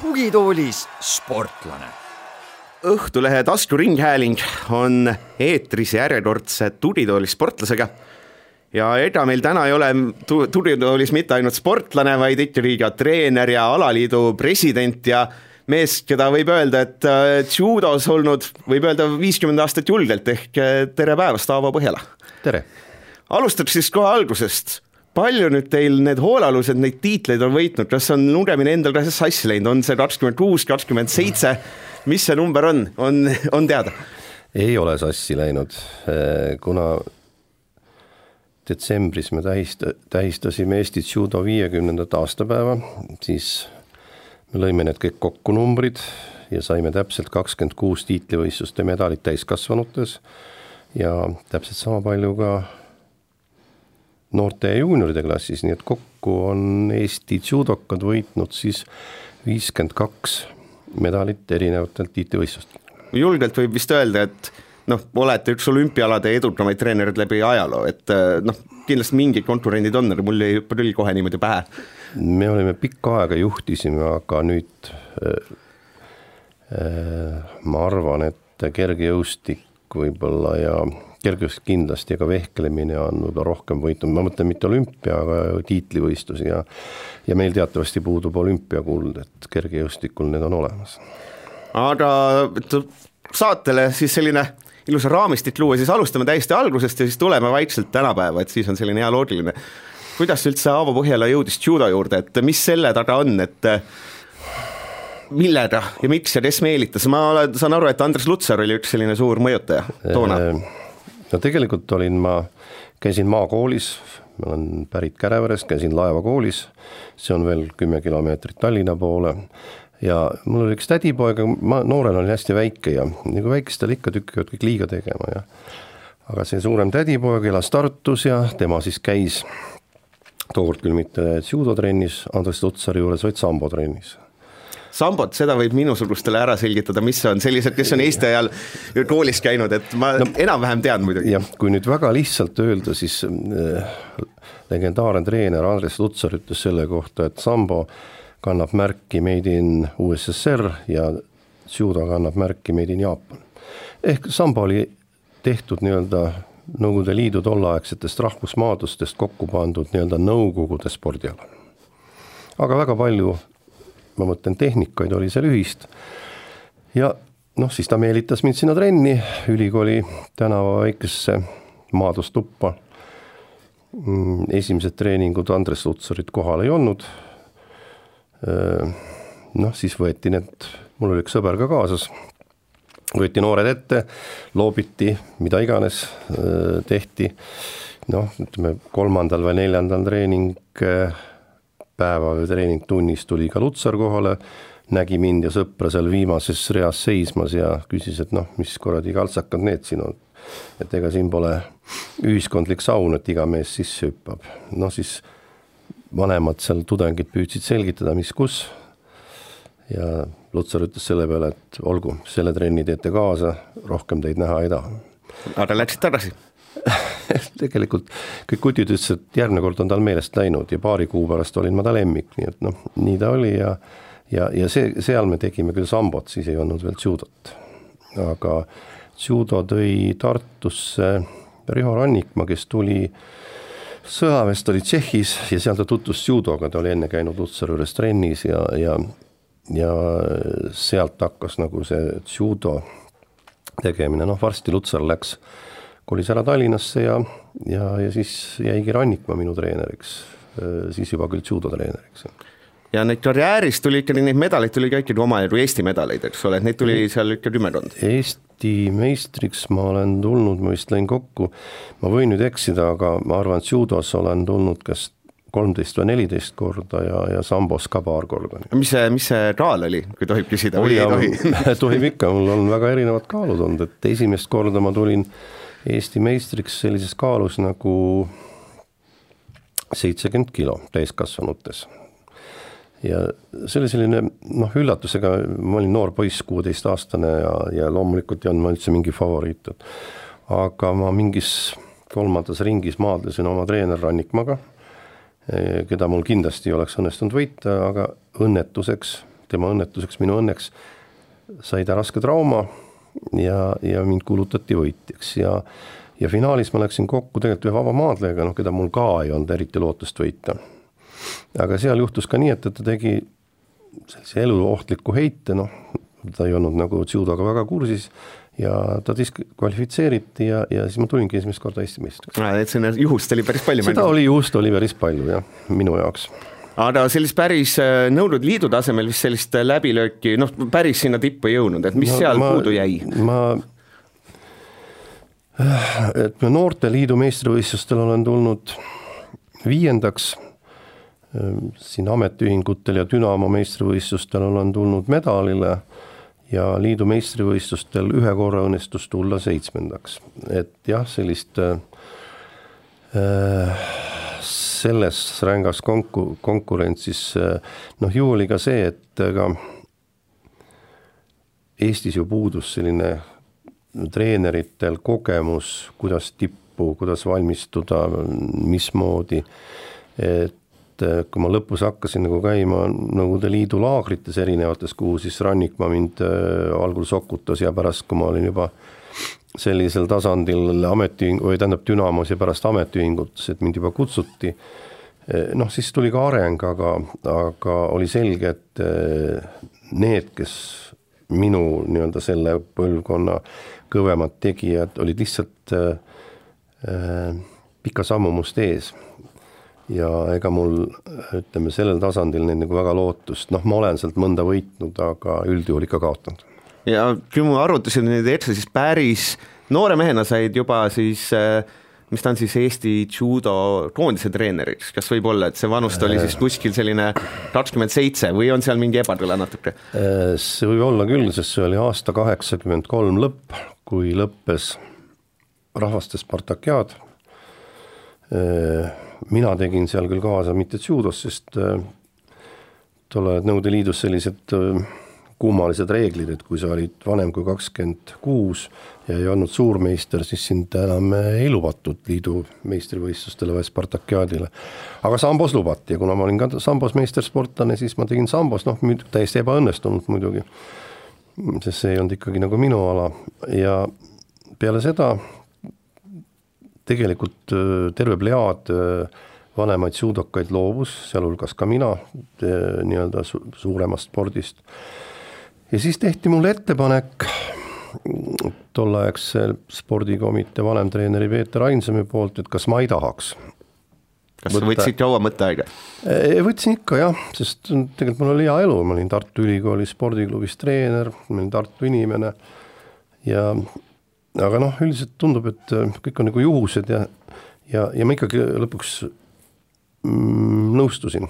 tugitoolis sportlane. Õhtulehe taskuringhääling on eetris järjekordse tugitooli sportlasega ja ega meil täna ei ole tu-, tugitoolis mitte ainult sportlane, vaid ikkagi ka treener ja alaliidu president ja mees, keda võib öelda, et äh, judos olnud, võib öelda viiskümmend aastat julgelt, ehk äh, tere päevast, Aavo Põhjala! tere! alustaks siis kohe algusest palju nüüd teil need hoolealused neid tiitleid on võitnud, kas on lugemine endal ka sassi läinud, on see kakskümmend kuus, kakskümmend seitse, mis see number on, on, on teada? ei ole sassi läinud, eh, kuna detsembris me tähist-, tähistasime Eesti judo viiekümnendat aastapäeva, siis me lõime need kõik kokku numbrid ja saime täpselt kakskümmend kuus tiitlivõistluste medalit täiskasvanutes ja täpselt sama palju ka noorte ja juunioride klassis, nii et kokku on Eesti judokad võitnud siis viiskümmend kaks medalit erinevatelt tiitlivõistlustelt. julgelt võib vist öelda, et noh, olete üks olümpiaalade edukamaid treenereid läbi ajaloo, et noh, kindlasti mingid konkurendid on, aga mul ei küll kohe niimoodi pähe. me olime pikka aega juhtisime, aga nüüd äh, äh, ma arvan, et kergejõustik võib-olla ja kergejõustik kindlasti, aga vehklemine on võib-olla rohkem võitnud, ma mõtlen mitte olümpia, aga tiitlivõistlusi ja ja meil teatavasti puudub olümpiakuld, et kergejõustikul need on olemas. aga saatele siis selline ilusa raamistik luua, siis alustame täiesti algusest ja siis tuleme vaikselt tänapäeva, et siis on selline hea loogiline. kuidas üldse Aavo Põhjala jõudis judo juurde, et mis selle taga on, et millega ja miks ja kes meelitas, ma olen, saan aru, et Andres Lutsar oli üks selline suur mõjutaja toona äh, no tegelikult olin ma, käisin maakoolis, ma olen pärit Käreverest, käisin laevakoolis, see on veel kümme kilomeetrit Tallinna poole ja mul oli üks tädipoeg, ma noorena olin hästi väike ja nagu väikestel ikka tükivad kõik liiga tegema ja aga see suurem tädipoeg elas Tartus ja tema siis käis tookord küll mitte judotrennis Andres Lutsari juures, vaid sambotrennis sambot, seda võib minusugustele ära selgitada, mis on, sellised, kes on Eesti ajal koolis käinud, et ma no, enam-vähem tean muidugi. jah, kui nüüd väga lihtsalt öelda, siis äh, legendaarne treener Andres Lutsar ütles selle kohta, et sambo kannab märki Made in USSR ja judo kannab märki Made in Jaapan. ehk sambo oli tehtud nii-öelda Nõukogude Liidu tolleaegsetest rahvusmaadustest kokku pandud nii-öelda Nõukogude spordiala. aga väga palju ma mõtlen tehnikaid oli seal ühist. ja noh, siis ta meelitas mind sinna trenni, ülikooli tänava väikesesse maadlustuppa. Mm, esimesed treeningud Andres Lutsarit kohal ei olnud. Noh, siis võeti need, mul oli üks sõber ka kaasas, võeti noored ette, loobiti, mida iganes tehti. noh, ütleme kolmandal või neljandal treening päeva või treeningtunnis tuli ka Lutsar kohale, nägi mind ja sõpra seal viimases reas seismas ja küsis, et noh, mis kuradi kaltsakad need siin on. et ega siin pole ühiskondlik saun, et iga mees sisse hüppab, noh siis vanemad seal tudengid püüdsid selgitada, mis kus. ja Lutsar ütles selle peale, et olgu, selle trenni teete kaasa, rohkem teid näha ei taha. aga läksid tagasi? tegelikult kõik kutid ütlesid, et järgmine kord on tal meelest läinud ja paari kuu pärast olin ma ta lemmik, nii et noh, nii ta oli ja ja, ja see, seal me tegime küll sambot, siis ei olnud veel judot. aga judo tõi Tartusse Riho Rannikmaa, kes tuli sõjaväest oli Tšehhis ja seal ta tutvus judoga, ta oli enne käinud Lutsari juures trennis ja, ja ja sealt hakkas nagu see judo tegemine, noh varsti Lutsar läks kolis ära Tallinnasse ja, ja, ja siis jäigi Rannikmaa minu treeneriks, siis juba küll judotreeneriks ja neid karjääris tuli ikkagi neid medaleid tuli ka ikkagi omajagu Eesti medaleid, eks ole, et neid tuli seal ikka kümmekond. Eesti meistriks ma olen tulnud, ma vist lõin kokku, ma võin nüüd eksida, aga ma arvan, et judos olen tulnud kas kolmteist või neliteist korda ja, ja sambos ka paar korda. mis see, mis see kaal oli, kui tohib küsida või ei tohi? tohib ikka, mul on väga erinevad kaalud olnud, et esimest korda ma tulin Eesti meistriks sellises kaalus nagu seitsekümmend kilo täiskasvanutes. Ja see oli selline noh, üllatusega, ma olin noor poiss, kuueteistaastane ja, ja loomulikult ei olnud ma üldse mingi favoriit, et aga ma mingis kolmandas ringis maadlesin oma treener Rannikmaga, eh, keda mul kindlasti ei oleks õnnestunud võita, aga õnnetuseks, tema õnnetuseks, minu õnneks sai ta raske trauma ja, ja mind kuulutati võitjaks ja ja finaalis ma läksin kokku tegelikult ühe vaba maadlejaga, noh, keda mul ka ei olnud eriti lootust võita. Aga seal juhtus ka nii, et, et ta tegi sellise eluohtliku heite, noh, ta ei olnud nagu judoga väga kursis ja ta diskvalifitseeriti ja, ja siis ma tulingi esimest korda Eesti meistriks. et selline juhust oli päris palju. seda oli juhust oli päris palju jah, minu jaoks aga sellist päris äh, Nõukogude Liidu tasemel vist sellist äh, läbilööki, noh, päris sinna tippu ei jõudnud, et mis no, seal ma, puudu jäi? ma, et ma Noorteliidu meistrivõistlustel olen tulnud viiendaks, siin ametiühingutel ja Dünamo meistrivõistlustel olen tulnud medalile ja liidu meistrivõistlustel ühe korra õnnestus tulla seitsmendaks, et jah, sellist äh, selles rängas konku-, konkurentsis noh, ju oli ka see, et ega Eestis ju puudus selline treeneritel kogemus, kuidas tippu, kuidas valmistuda, mismoodi, et kui ma lõpus hakkasin nagu käima Nõukogude Liidu laagrites erinevates, kuhu siis Rannikmaa mind äh, algul sokutas ja pärast, kui ma olin juba äh, sellisel tasandil ametiühing, või tähendab Dünamos ja pärast ametiühingutes, et mind juba kutsuti. noh, siis tuli ka areng, aga, aga oli selge, et eh, need, kes minu nii-öelda selle põlvkonna kõvemad tegijad olid lihtsalt äh, pika sammu must ees. Ja ega mul ütleme sellel tasandil neid nagu väga lootust, noh, ma olen sealt mõnda võitnud, aga üldjuhul ikka kaotanud ja kui mu arvutused nüüd ei eksi, siis päris noore mehena said juba siis äh, mis ta on siis Eesti judo koondise treeneriks, kas võib olla, et see vanust oli siis kuskil selline kakskümmend seitse või on seal mingi ebatõle natuke? Äh, see võib olla küll, sest see oli aasta kaheksakümmend kolm lõpp, kui lõppes rahvaste Spartakiaad. Äh, mina tegin seal küll kaasa mitte judos, sest tol ajal Nõukogude Liidus sellised kummalised reeglid, et kui sa olid vanem kui kakskümmend kuus ja ei olnud suurmeister, siis sind enam ei lubatud liidu meistrivõistlustele või Spartakiaadile. aga sambos lubati ja kuna ma olin ka sambos meistersportlane, siis ma tegin sambos, noh täiesti ebaõnnestunult muidugi, sest see ei olnud ikkagi nagu minu ala ja peale seda tegelikult terve plejaad vanemaid judokaid loobus, sealhulgas ka mina nii-öelda suuremast spordist ja siis tehti mulle ettepanek tolleaegse spordikomitee vanemtreeneri Peeter Ainsami poolt, et kas ma ei tahaks. kas sa võtsid kaua mõtteaega? võtsin ikka jah, sest tegelikult mul oli hea elu, ma olin Tartu Ülikooli spordiklubis treener, ma olin Tartu inimene ja aga noh, üldiselt tundub, et kõik on nagu juhused ja, ja, ja ma ikkagi lõpuks mm, nõustusin,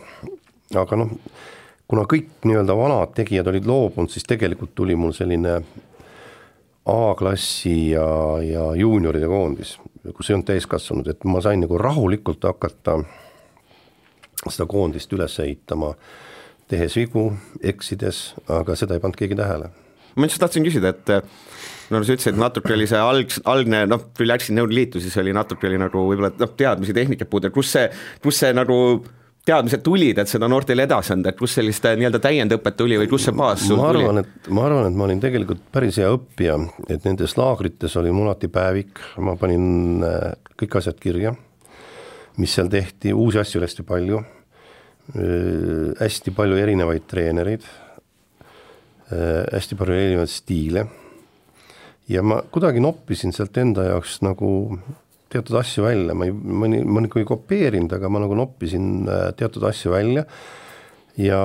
aga noh kuna kõik nii-öelda vanad tegijad olid loobunud, siis tegelikult tuli mul selline A-klassi ja, ja juunioride koondis, kus ei olnud täiskasvanud, et ma sain nagu rahulikult hakata seda koondist üles ehitama, tehes vigu, eksides, aga seda ei pannud keegi tähele. ma just tahtsin küsida, et no sa ütlesid, et natuke oli see alg, algne noh, kui läksid Nõukogude Liitu, siis oli natuke oli nagu võib-olla noh, teadmisi, tehnikat puudu, kus see, kus see nagu teadmised tulid, et seda noortele edasi anda, et kust sellist äh, nii-öelda täiendõpet tuli või kust see baas sul ma arvan, et ma arvan, et ma olin tegelikult päris hea õppija, et nendes laagrites oli mul alati päevik, ma panin äh, kõik asjad kirja, mis seal tehti, uusi asju oli hästi palju, äh, hästi palju erinevaid treenereid, hästi palju erinevaid stiile ja ma kuidagi noppisin sealt enda jaoks nagu teatud asju välja, ma ei, ma ei, ma nagu ei kopeerinud, aga ma nagu noppisin äh, teatud asju välja. Ja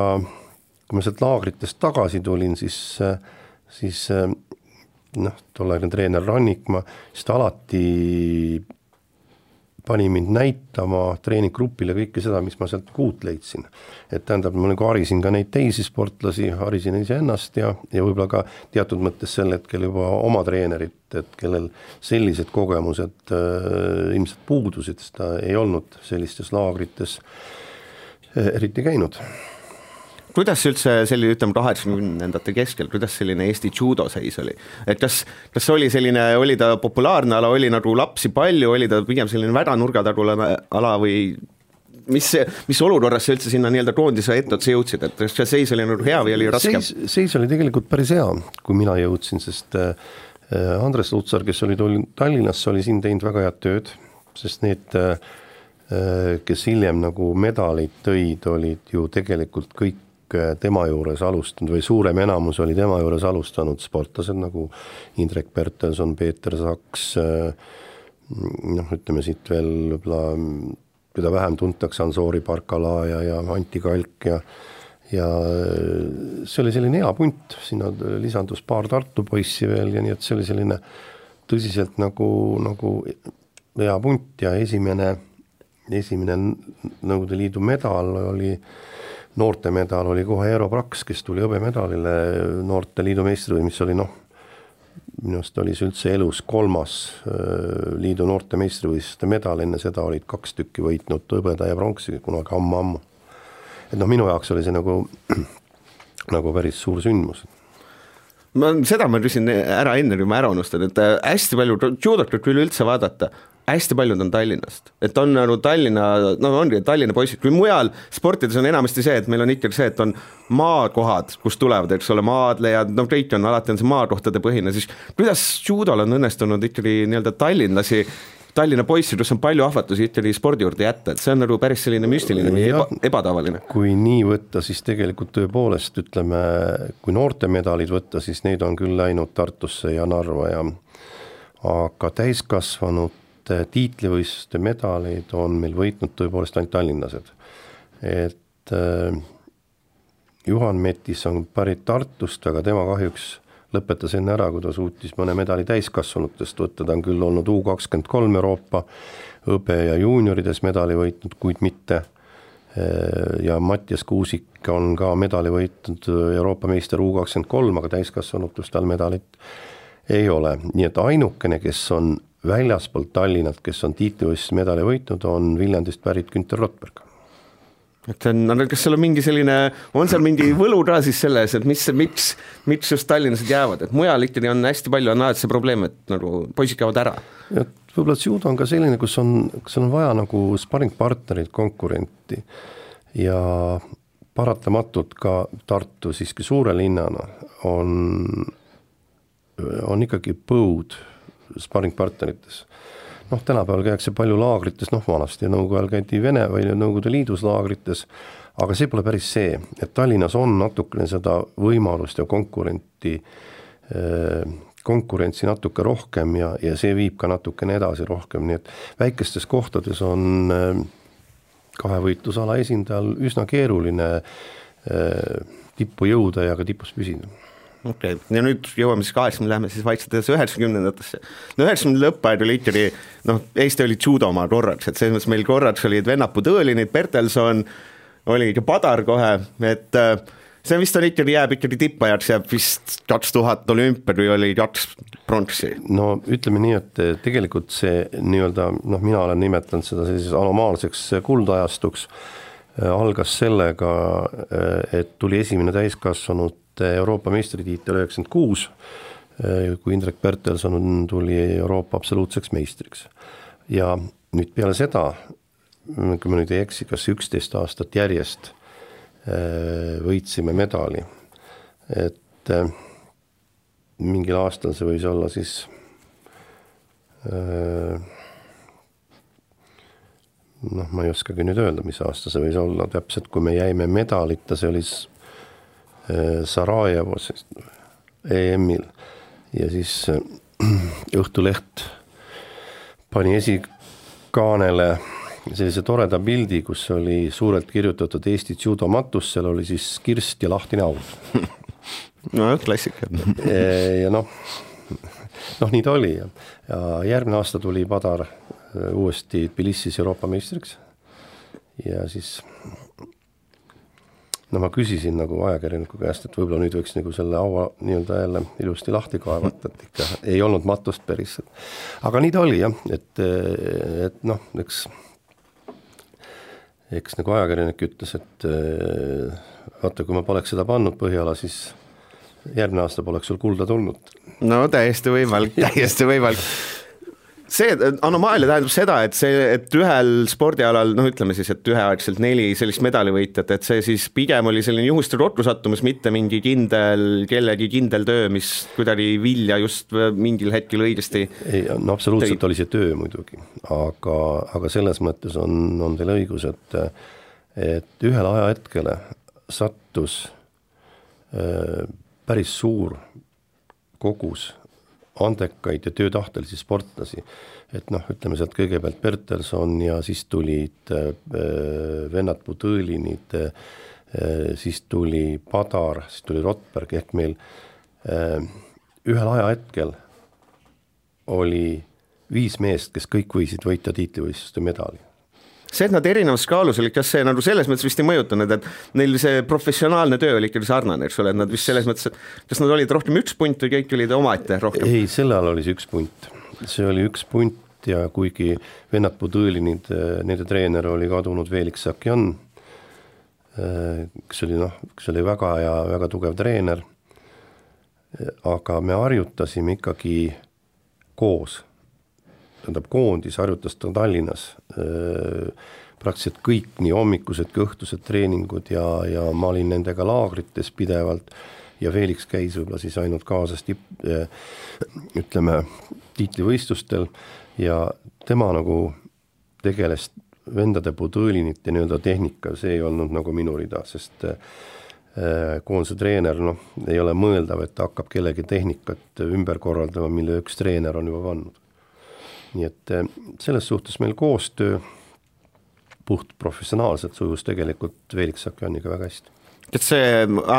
kui ma sealt laagritest tagasi tulin, siis, äh, siis äh, noh, tolleaegne treener Rannikmaa, siis ta alati pani mind näitama treeninggrupile kõike seda, mis ma sealt uut leidsin. et tähendab, ma nagu harisin ka neid teisi sportlasi, harisin iseennast ja, ja võib-olla ka teatud mõttes sel hetkel juba oma treenerit, et kellel sellised kogemused äh, ilmselt puudusid, sest ta ei olnud sellistes laagrites äh, eriti käinud kuidas üldse selline, ütleme kaheksakümnendate keskel, kuidas selline Eesti judo seis oli? et kas, kas oli selline, oli ta populaarne ala, oli nagu lapsi palju, oli ta pigem selline väga nurgatagune ala või mis, mis olukorras sa üldse sinna nii-öelda koondise etteotsa jõudsid, et kas see seis oli nagu hea või oli raske? seis, oli tegelikult päris hea, kui mina jõudsin, sest äh, Andres Lutsar, kes oli Tallinnas, oli siin teinud väga head tööd, sest need äh, Äh, kes hiljem nagu medaleid tõid, olid ju tegelikult kõik tema juures alustanud või suurem enamus oli tema juures alustanud sportlased nagu Indrek Bertelson, Peeter Saks, äh, noh, ütleme siit veel võib-olla, keda vähem tuntakse, Ansori Barkalaja ja Anti Kalk ja ja see oli selline hea punt, sinna lisandus paar Tartu poissi veel ja nii et see oli selline tõsiselt nagu, nagu hea punt ja esimene esimene Nõukogude Liidu medal oli, noortemedal oli kohe Eero Praks, kes tuli hõbemedalile noorteliidu meistrivõim, mis oli noh, minu arust oli see üldse elus kolmas äh, liidu noorte meistrivõistluste medal, enne seda olid kaks tükki võitnud hõbeda ja pronksi kunagi ammu-ammu. et noh, minu jaoks oli see nagu, nagu päris suur sündmus ma seda ma küsin ära enne, kui ma ära unustan, et äh, hästi palju judot võib üleüldse vaadata, hästi paljud on Tallinnast, et on nagu Tallinna, no ongi Tallinna poisid, kui mujal sportides on enamasti see, et meil on ikkagi see, et on maakohad, kust tulevad, eks ole, maadlejad, no kõik on, alati on see maakohtade põhine, siis kuidas judol on õnnestunud ikkagi nii-öelda tallinlasi Tallinna poissi, kus on palju ahvatlusi ikkagi spordi juurde jätta, et see on nagu päris selline müstiline või eba, ebatavaline. kui nii võtta, siis tegelikult tõepoolest ütleme, kui noortemedalid võtta, siis neid on küll läinud Tartusse ja Narva ja aga täiskasvanud tiitlivõistluste medaleid on meil võitnud tõepoolest ainult tallinlased. et äh, Juhan Metis on pärit Tartust, aga tema kahjuks lõpetas enne ära, kui ta suutis mõne medali täiskasvanutest võtta, ta on küll olnud U kakskümmend kolm Euroopa hõbe ja juuniorides medali võitnud, kuid mitte äh, ja Mattias Kuusik on ka medali võitnud Euroopa meister U kakskümmend kolm, aga täiskasvanutest tal medalit ei ole, nii et ainukene, kes on väljaspoolt Tallinnat, kes on tiitlivõistluse medali võitnud, on Viljandist pärit Günter Rotberg. Et see on, kas seal on mingi selline, on seal mingi võlu ka siis selles, et mis, miks, miks just tallinlased jäävad, et mujal ikkagi on hästi palju, on alati see probleem, et nagu poisid käivad ära. et võib-olla judo on ka selline, kus on, kus on vaja nagu sparringpartnerit, konkurenti. Ja paratamatult ka Tartu siiski suure linnana on, on ikkagi põud sparringpartnerites. noh, tänapäeval käiakse palju laagrites, noh vanasti Nõukogude ajal käidi Vene või Nõukogude Liidus laagrites, aga see pole päris see, et Tallinnas on natukene seda võimalust ja konkurenti äh, konkurentsi natuke rohkem ja, ja see viib ka natukene edasi rohkem, nii et väikestes kohtades on äh, kahevõitlusala esindajal üsna keeruline äh, tippu jõuda ja ka tipus püsida okei okay., ja nüüd jõuame siis kaheksakümne, lähme siis vaikselt edasi üheksakümnendatesse. no üheksakümnendate lõppaeg oli ikkagi noh, Eesti oli judomaa korraks, et selles mõttes meil korraks olid Vennapuu Tõõlinid, Bertelson, oli ikka Padar kohe, et äh, see vist on ikkagi, jääb ikkagi tippajaks, jääb vist kaks tuhat olümpiad või oli kaks pronksi? no ütleme nii, et tegelikult see nii-öelda noh, mina olen nimetanud seda selliseks anomaalseks kuldajastuks, äh, algas sellega, äh, et tuli esimene täiskasvanud Euroopa meistritiitel üheksakümmend kuus, kui Indrek Bertelson tuli Euroopa absoluutseks meistriks. ja nüüd peale seda, kui ma nüüd ei eksi, kas üksteist aastat järjest äh, võitsime medali, et äh, mingil aastal see võis olla siis noh, ma ei oskagi nüüd öelda, mis aasta see võis olla täpselt, kui me jäime medalita, see oli Sarajevos EM-il ja siis äh, Õhtuleht pani esikaanele sellise toreda pildi, kus oli suurelt kirjutatud Eesti judomatus, seal oli siis kirst ja lahtine haud. nojah, klassika. Äh, ja noh, noh, nii ta oli ja, ja järgmine aasta tuli Padar uuesti Tbilisis Euroopa meistriks ja siis no ma küsisin nagu ajakirjaniku käest, et võib-olla nüüd võiks nagu selle haua nii-öelda jälle ilusti lahti kaevata, et ikka ei olnud matust päris. aga nii ta oli jah, et, et noh, eks eks nagu ajakirjanik ütles, et vaata, kui ma poleks seda pannud Põhjala, siis järgmine aasta poleks sul kulda tulnud. no täiesti võimalik, täiesti võimalik see anomaalia tähendab seda, et see, et ühel spordialal noh, ütleme siis, et üheaegselt neli sellist medalivõitjat, et see siis pigem oli selline juhuste rotlusattumus, mitte mingi kindel, kellegi kindel töö, mis kuidagi vilja just mingil hetkel õigesti ei, no absoluutselt tõi. oli see töö muidugi, aga, aga selles mõttes on, on teil õigus, et et ühele ajahetkele sattus äh, päris suur kogus andekaid ja töötahtelisi sportlasi. et noh, ütleme sealt kõigepealt Bertelson ja siis tulid äh, vennad Budõlinid äh,, siis tuli Padar, siis tuli Rotberg, ehk meil äh, ühel ajahetkel oli viis meest, kes kõik võisid võita tiitlivõistluste medali see, et nad erinevas kaalus olid, kas see nagu selles mõttes vist ei mõjutanud, et neil see professionaalne töö oli ikkagi sarnane, eks ole, et nad vist selles mõttes, et kas nad olid rohkem üks punt või kõik olid omaette rohkem? ei, sel ajal oli see üks punt, see oli üks punt ja kuigi vennad Budõlinid, nende treener oli kadunud Felix Sakjan, kes oli noh, kes oli väga hea, väga tugev treener, aga me harjutasime ikkagi koos tähendab koondis harjutas ta Tallinnas praktiliselt kõik, nii hommikused kui õhtused treeningud ja, ja ma olin nendega laagrites pidevalt ja Felix käis võib-olla siis ainult kaasas tipp, ütleme, tiitlivõistlustel ja tema nagu tegeles vendade Budõlinite nii-öelda tehnika, see ei olnud nagu minu rida, sest koondise treener, noh, ei ole mõeldav, et ta hakkab kellegi tehnikat ümber korraldama, mille üks treener on juba pannud nii et eh, selles suhtes meil koostöö puht professionaalselt sujus tegelikult Felix Sakjaniga väga hästi. et see, noh,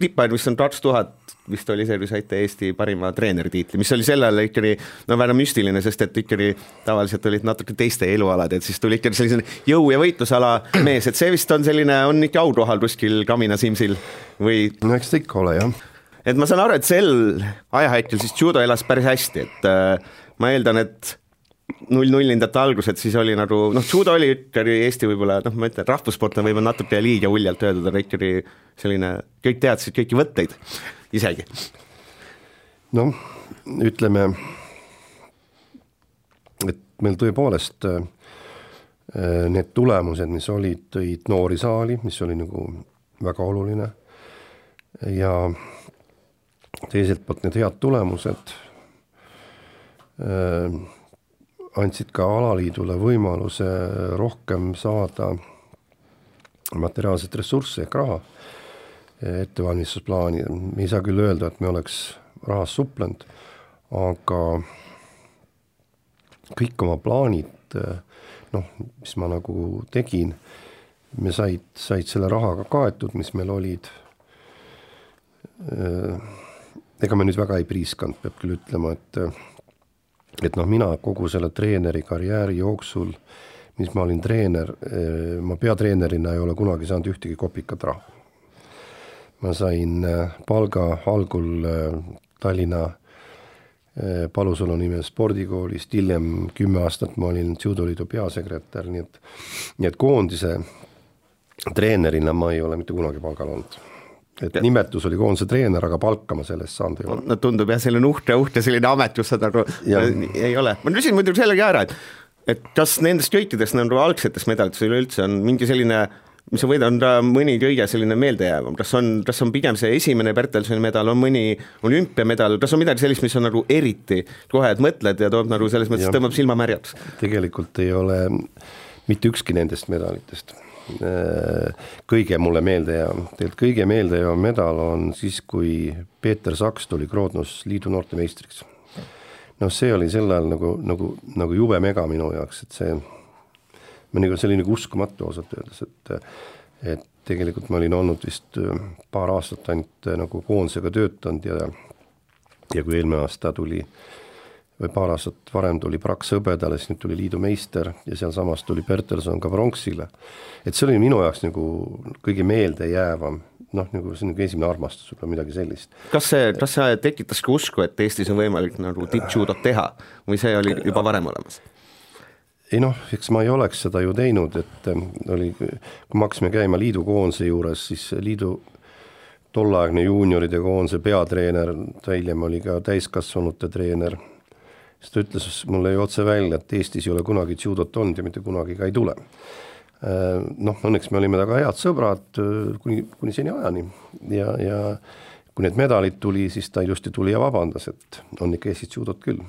tippaeg vist on kaks tuhat, vist oli see, kui saite Eesti parima treeneri tiitli, mis oli sellel ikkagi no väga müstiline, sest et ikkagi tavaliselt olid natuke teiste elualad, et siis tuli ikkagi selline jõu- ja võitlusala mees, et see vist on selline, on ikka aukohal kuskil Kamina Simsil või? no eks ta ikka ole, jah. et ma saan aru, et sel ajahetkel siis judo elas päris hästi, et ma eeldan, et null-nullindate algused, siis oli nagu noh, judo oli ikkagi Eesti võib-olla noh, ma ütlen, rahvussport on võib-olla natuke liiga uljalt öeldud, aga ikkagi selline, kõik teadsid kõiki võtteid isegi. noh, ütleme, et meil tõepoolest äh, need tulemused, mis olid, tõid noori saali, mis oli nagu väga oluline ja teiselt poolt need head tulemused Äh, andsid ka alaliidule võimaluse rohkem saada materiaalset ressurssi ehk raha ettevalmistusplaani, me ei saa küll öelda, et me oleks rahas suplenud, aga kõik oma plaanid, noh, mis ma nagu tegin, me said, said selle rahaga kaetud, mis meil olid. Äh, ega me nüüd väga ei priiskanud, peab küll ütlema, et et noh, mina kogu selle treeneri karjääri jooksul, mis ma olin treener, eh, ma peatreenerina ei ole kunagi saanud ühtegi kopikat raha. ma sain eh, palga algul eh, Tallinna Palusalu nimes spordikoolist, hiljem kümme aastat ma olin judoliidu peasekretär, nii et, nii et koondise treenerina ma ei ole mitte kunagi palgal olnud et ja. nimetus oli koondise treener, aga palka ma selle eest saanud ei ole. no tundub jah, selline uhke, uhke selline amet, kus sa nagu ei ole, ma küsin muidugi selle ka ära, et et kas nendest kõikidest nagu algsetest medalitest üleüldse on mingi selline mis sa võid anda mõni kõige selline meeldejäävam, kas on, kas on pigem see esimene Bertelsoni medal, on mõni olümpiamedal, kas on midagi sellist, mis on nagu eriti kohe, et mõtled ja toob nagu selles mõttes, tõmbab silma märjaks? tegelikult ei ole mitte ükski nendest medalitest Äh, kõige mulle meeldejääv, tegelikult kõige meeldejäävam medal on siis, kui Peeter Saks tuli Grodnos liidu noortemeistriks. noh, see oli sel ajal nagu, nagu, nagu jube mega minu jaoks, et see, ma nagu, see oli nagu uskumatu ausalt öeldes, et et tegelikult ma olin olnud vist äh, paar aastat ainult äh, nagu koondisega töötanud ja ja kui eelmine aasta tuli äh, või paar aastat varem tuli Praks hõbedale, siis nüüd tuli liidu meister ja sealsamas tuli Bertelson ka pronksile. et see oli minu jaoks nagu kõige meeldejäävam, noh, nagu see on nagu esimene armastus, võib-olla midagi sellist. kas see, kas see tekitas ka usku, et Eestis on võimalik nagu tippjudot teha või see oli juba varem olemas? ei noh, eks ma ei oleks seda ju teinud, et ähm, oli, kui me hakkasime käima liidukoondise juures, siis liidu tolleaegne juunioride koondise peatreener, ta hiljem oli ka täiskasvanute treener, siis ta ütles mulle ju otse välja, et Eestis ei ole kunagi judot olnud ja mitte kunagi ka ei tule. Äh, noh, õnneks me olime temaga head sõbrad äh, kuni, kuni seniajani ja, ja kui need medalid tuli, siis ta ilusti tuli ja vabandas, et on ikka Eestis judot küll.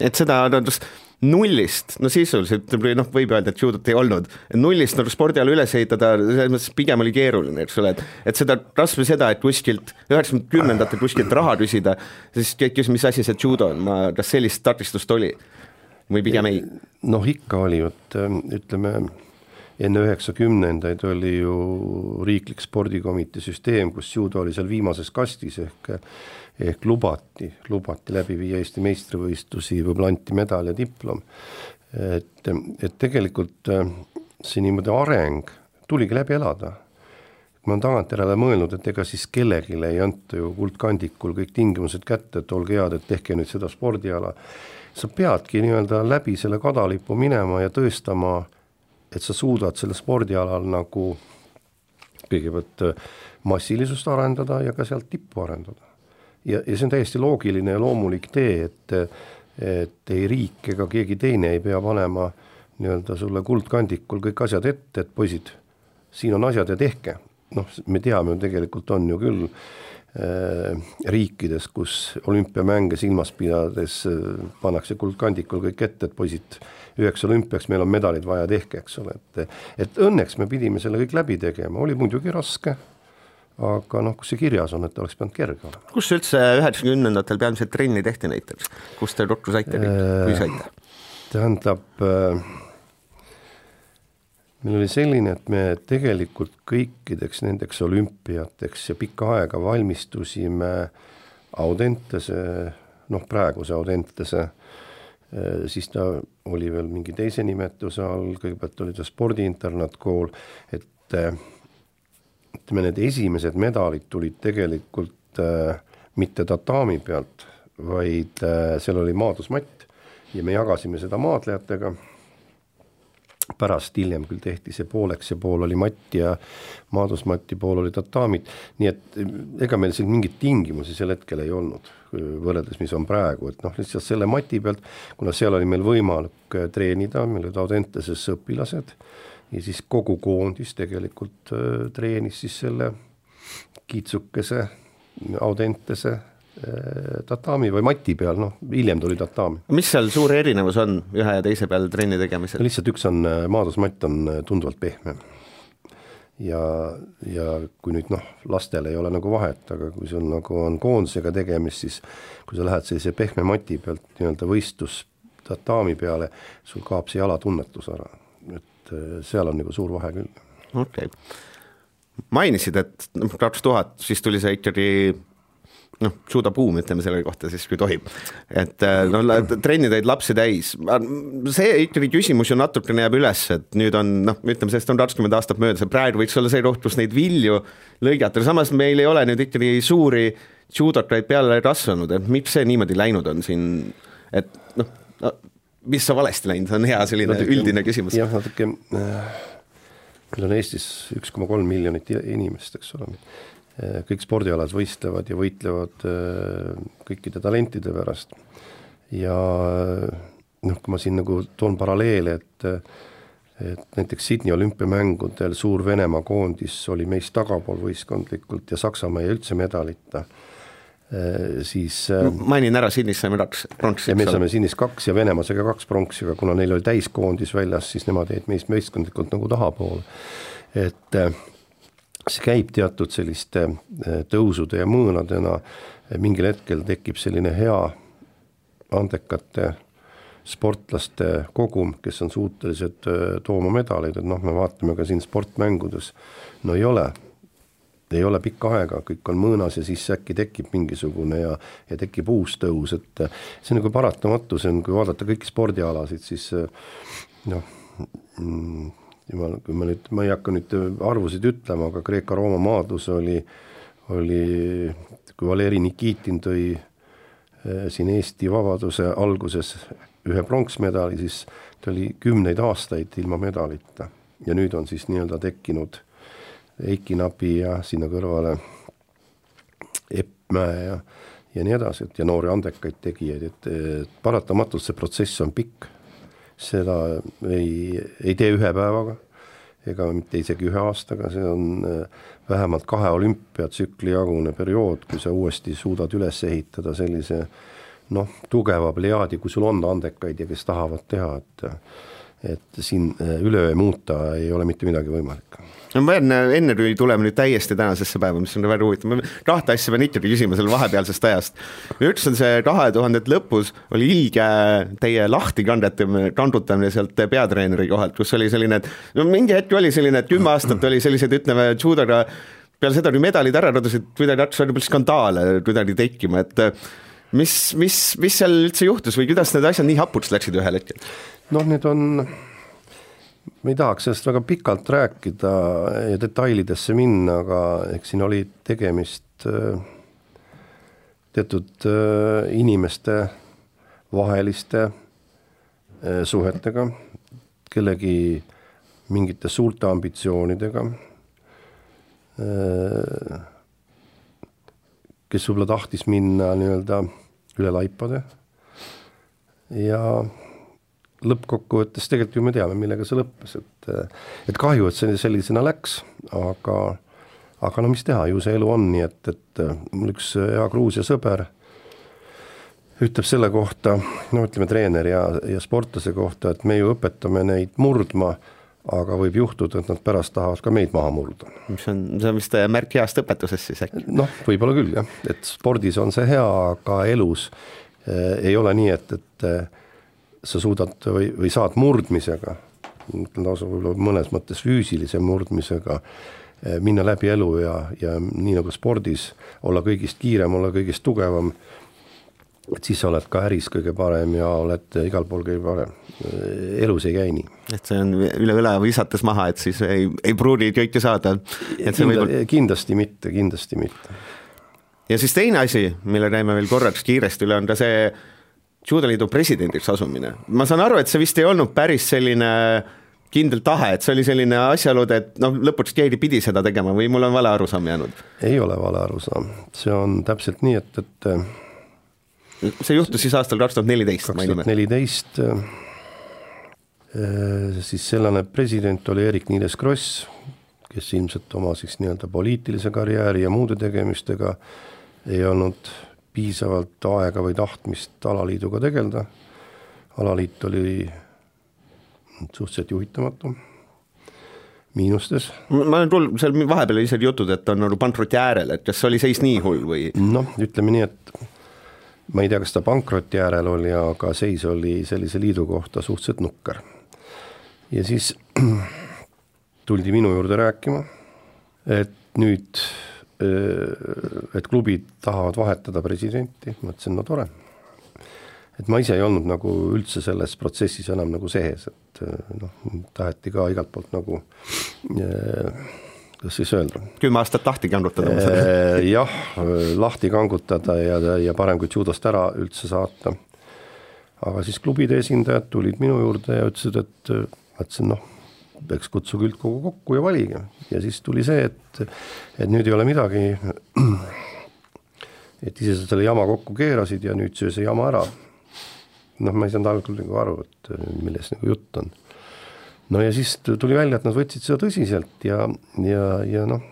Et seda no, nullist, no sisuliselt noh, võib öelda, et judot ei olnud, nullist nagu spordiala üles ehitada, selles mõttes pigem oli keeruline, eks ole, et et seda, kasvõi seda, et kuskilt üheksakümnendatel kuskilt raha küsida, siis küsis, mis asi see judo on, ma, kas sellist takistust oli? Või pigem ei? noh, ikka oli, vot ähm, ütleme, enne üheksakümnendaid oli ju riiklik spordikomitee süsteem, kus judo oli seal viimases kastis ehk ehk lubati, lubati läbi viia Eesti meistrivõistlusi, võib-olla anti medal ja diplom. et, et tegelikult äh, see niimoodi areng tuligi läbi elada. ma olen tagantjärele mõelnud, et ega siis kellelegi ei anta ju kuldkandikul kõik tingimused kätte, et olge head, et tehke nüüd seda spordiala. sa peadki nii-öelda läbi selle kadalipu minema ja tõestama, et sa suudad sellel spordialal nagu kõigepealt äh, massilisust arendada ja ka sealt tippu arendada ja, ja see on täiesti loogiline ja loomulik tee, et et ei riik ega keegi teine ei pea panema nii-öelda sulle kuldkandikul kõik asjad ette, et poisid, siin on asjad ja tehke. noh, me teame ju tegelikult on ju küll äh, riikides, kus olümpiamänge silmas pidades äh, pannakse kuldkandikul kõik ette, et poisid, üheks olümpiaks meil on medalid vaja, tehke, eks ole, et et õnneks me pidime selle kõik läbi tegema, oli muidugi raske aga noh, kus see kirjas on, et oleks pidanud kerge olema. kus üldse üheksakümnendatel peamiselt trenni tehti näiteks, kus te ruttu saite äh,, kui saite? tähendab äh,, meil oli selline, et me tegelikult kõikideks nendeks olümpiateks ja pikka aega valmistusime Audentese, noh praeguse Audentese äh,, siis ta oli veel mingi teise nimetuse all, kõigepealt oli ta spordiinternaatkool, et äh, ütleme, need esimesed medalid tulid tegelikult äh, mitte tatami pealt, vaid äh, seal oli maadlusmatt ja me jagasime seda maadlejatega. pärast hiljem küll tehti see pooleks ja pool oli matt ja maadlusmatti, pool oli tatamid, nii et äh, ega meil siin mingeid tingimusi sel hetkel ei olnud võrreldes, mis on praegu, et noh, lihtsalt selle mati pealt, kuna seal oli meil võimalik äh, treenida, meil olid Audenteses õpilased ja siis kogu koondis tegelikult äh, treenis siis selle kiitsukese, Audentese äh, tatami või mati peal, noh hiljem tuli tatami. mis seal suur erinevus on ühe ja teise peal trenni tegemisel? lihtsalt üks on, äh, maadlusmatt on tunduvalt pehmem. ja, ja kui nüüd noh, lastel ei ole nagu vahet, aga kui sul nagu on koondisega tegemist, siis kui sa lähed sellise pehme mati pealt nii-öelda võistlus tatami peale, sul kaob see jalatunnetus ära et äh, seal on nagu suur vahe küll. okei okay., mainisid, et noh, kaks tuhat, siis tuli see ikkagi noh, suudabuum, ütleme selle kohta siis, kui tohib. et äh, no trenni tõid lapsi täis, see ikkagi küsimus ju natukene jääb üles, et nüüd on noh, ütleme sellest on kakskümmend aastat möödas ja praegu võiks olla see koht, kus neid vilju lõigata, samas meil ei ole nüüd ikkagi suuri judokaid peale kasvanud, et miks see niimoodi läinud on siin, et noh no, mis on valesti läinud, on hea selline natuke, üldine küsimus. jah, natuke äh,, meil on Eestis üks koma kolm miljonit inimest, eks ole äh,, kõik spordialad võistlevad ja võitlevad äh, kõikide talentide pärast. ja noh, kui ma siin nagu toon paralleele, et et näiteks Sydney olümpiamängudel suur Venemaa koondis oli meist tagapool võistkondlikult ja Saksamaa jäi üldse medalita Äh, siis no, äh, mainin ära, Sydneys saime kaks pronksi. ja me saime Sydneys kaks ja Venemaa sai ka kaks pronksi, aga kuna neil oli täiskoondis väljas, siis nemad jäid meist meeskondlikult nagu tahapoole. et äh, see käib teatud selliste tõusude ja mõõnadena, mingil hetkel tekib selline hea andekate sportlaste kogum, kes on suutelised tooma medaleid, et noh, me vaatame ka siin sportmängudes, no ei ole ei ole pikka aega, kõik on mõõnas ja siis äkki tekib mingisugune ja, ja tekib uus tõus, et see on nagu paratamatu, see on, kui vaadata kõiki spordialasid, siis noh mm,, jumal, kui ma nüüd, ma ei hakka nüüd arvusid ütlema, aga Kreeka-Rooma maadlus oli, oli, kui Valeri Nikitin tõi eh, siin Eesti vabaduse alguses ühe pronksmedali, siis ta oli kümneid aastaid ilma medalita. Ja nüüd on siis nii-öelda tekkinud Eiki Nabi ja sinna kõrvale Epp Mäe ja, ja nii edasi, et ja noori andekaid tegijaid, et paratamatult see protsess on pikk. seda ei, ei tee ühe päevaga ega mitte isegi ühe aastaga, see on äh, vähemalt kahe olümpiatsükli jagune periood, kui sa uuesti suudad üles ehitada sellise noh, tugeva plejaadi, kui sul on andekaid ja kes tahavad teha, et et siin äh, üleöö muuta ei ole mitte midagi võimalik. no ma enne, enne kui tuleme nüüd täiesti tänasesse päeva, mis on väga huvitav, ma kahte asja pean ikkagi küsima selle vahepealsest ajast. üks on see kahe tuhandete lõpus oli ilge teie lahti kandetamine, kandutamine sealt peatreeneri kohalt, kus oli selline, et no mingi hetk oli selline, et kümme aastat oli sellised, ütleme, judoga peale seda, kui medalid ära kadusid, kuidagi hakkas võib-olla skandaale kuidagi tekkima, et mis, mis, mis seal üldse juhtus või kuidas need asjad nii hapuks läksid ühel hetkel? Noh, need on, ma ei tahaks sellest väga pikalt rääkida ja detailidesse minna, aga eks siin oli tegemist äh, teatud äh, inimeste vaheliste äh, suhetega, kellegi mingite suurte ambitsioonidega kes võib-olla tahtis minna nii-öelda üle laipade. Ja lõppkokkuvõttes tegelikult ju me teame, millega see lõppes, et et kahju, et see sellisena läks, aga aga no mis teha, ju see elu on nii, et, et mul üks hea Gruusia sõber ütleb selle kohta, no ütleme, treener ja, ja sportlase kohta, et me ju õpetame neid murdma aga võib juhtuda, et nad pärast tahavad ka meid maha murda. mis on, see on vist märk heast õpetusest siis äkki? noh, võib-olla küll jah, et spordis on see hea, aga elus eh, ei ole nii, et, et sa suudad või, või saad murdmisega, ütlen lausa võib-olla mõnes mõttes füüsilise murdmisega eh, minna läbi elu ja, ja nii nagu spordis, olla kõigist kiirem, olla kõigist tugevam et siis sa oled ka äris kõige parem ja oled igal pool kõige parem. elus ei käi nii. et see on üle õla visates maha, et siis ei, ei pruugi kõike saada. Kindla, kindlasti mitte, kindlasti mitte. ja siis teine asi, mille käime veel korraks kiiresti üle, on ka see judoliidu presidendiks asumine. ma saan aru, et see vist ei olnud päris selline kindel tahe, et see oli selline asjaolude, et noh, lõpuks keegi pidi seda tegema või mul on vale arusaam jäänud? ei ole vale arusaam, see on täpselt nii, et, et see juhtus siis aastal kaks tuhat neliteist. tuhat neliteist, äh, siis sellane president oli Eerik-Niiles Kross, kes ilmselt oma siis nii-öelda poliitilise karjääri ja muude tegemistega ei olnud piisavalt aega või tahtmist alaliiduga tegeleda. alaliit oli suhteliselt juhitamatu, miinustes. ma olen kuulnud, seal vahepeal oli isegi jutud, et on nagu pankroti äärel, et kas oli seis nii hull või? noh, ütleme nii, et ma ei tea, kas ta pankroti äärel oli, aga seis oli sellise liidu kohta suhteliselt nukker. ja siis tuldi minu juurde rääkima, et nüüd, et klubid tahavad vahetada presidenti, ma ütlesin, no tore. et ma ise ei olnud nagu üldse selles protsessis enam nagu sees, et noh, taheti ka igalt poolt nagu kuidas siis öelda. kümme aastat lahti kangutada jah, lahti kangutada ja, ja parem kui judost ära üldse saata. aga siis klubide esindajad tulid minu juurde ja ütlesid, et ma ütlesin noh, eks kutsuge üldkogu kokku ja valige ja siis tuli see, et, et nüüd ei ole midagi. et ise sa selle jama kokku keerasid ja nüüd söö see jama ära. noh, ma ei saanud algul nagu aru, et millest nagu jutt on no ja siis tuli välja, et nad võtsid seda tõsiselt ja, ja, ja noh,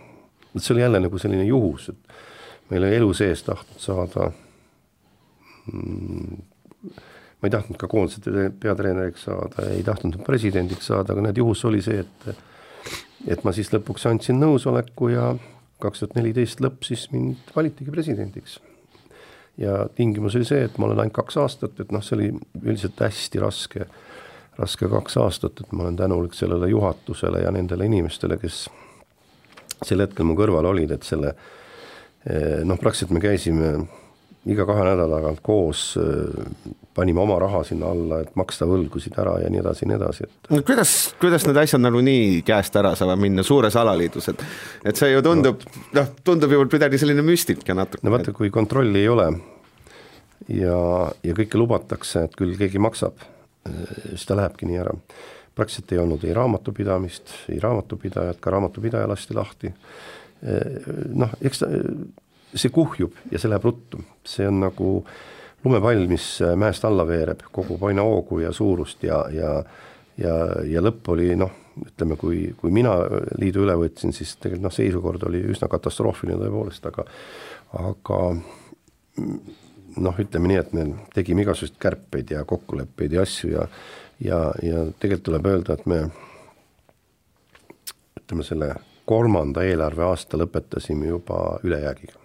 see oli jälle nagu selline juhus, et meil oli elu sees tahtnud saada mm, ma ei tahtnud ka koondise peatreeneriks saada, ei tahtnud presidendiks saada, aga näed, juhus oli see, et et ma siis lõpuks andsin nõusoleku ja kaks tuhat neliteist lõpp, siis mind valitigi presidendiks. ja tingimus oli see, et ma olen ainult kaks aastat, et noh, see oli üldiselt hästi raske raske kaks aastat, et ma olen tänulik sellele juhatusele ja nendele inimestele, kes sel hetkel mu kõrval olid, et selle eh, noh, praktiliselt me käisime iga kahe nädala tagant koos, eh, panime oma raha sinna alla, et maksta võlgusid ära ja nii edasi ja nii edasi, et. no kuidas, kuidas need asjad nagu nii käest ära saavad minna suures alaliidus, et, et see ju tundub, noh, tundub ju kuidagi selline müstika natuke. no vaata, kui kontrolli ei ole ja, ja kõike lubatakse, et küll keegi maksab, siis ta lähebki nii ära. praktiliselt ei olnud ei raamatupidamist, ei raamatupidajat, ka raamatupidaja lasti lahti, noh, eks ta, see kuhjub ja see läheb ruttu, see on nagu lumepall, mis mäest alla veereb, kogub aina hoogu ja suurust ja, ja ja, ja lõpp oli noh, ütleme, kui, kui mina liidu üle võtsin, siis tegelikult noh, seisukord oli üsna katastroofiline tõepoolest, aga aga noh, ütleme nii, et me tegime igasuguseid kärpeid ja kokkuleppeid ja asju ja ja, ja tegelikult tuleb öelda, et me ütleme, selle kolmanda eelarveaasta lõpetasime juba ülejäägiga.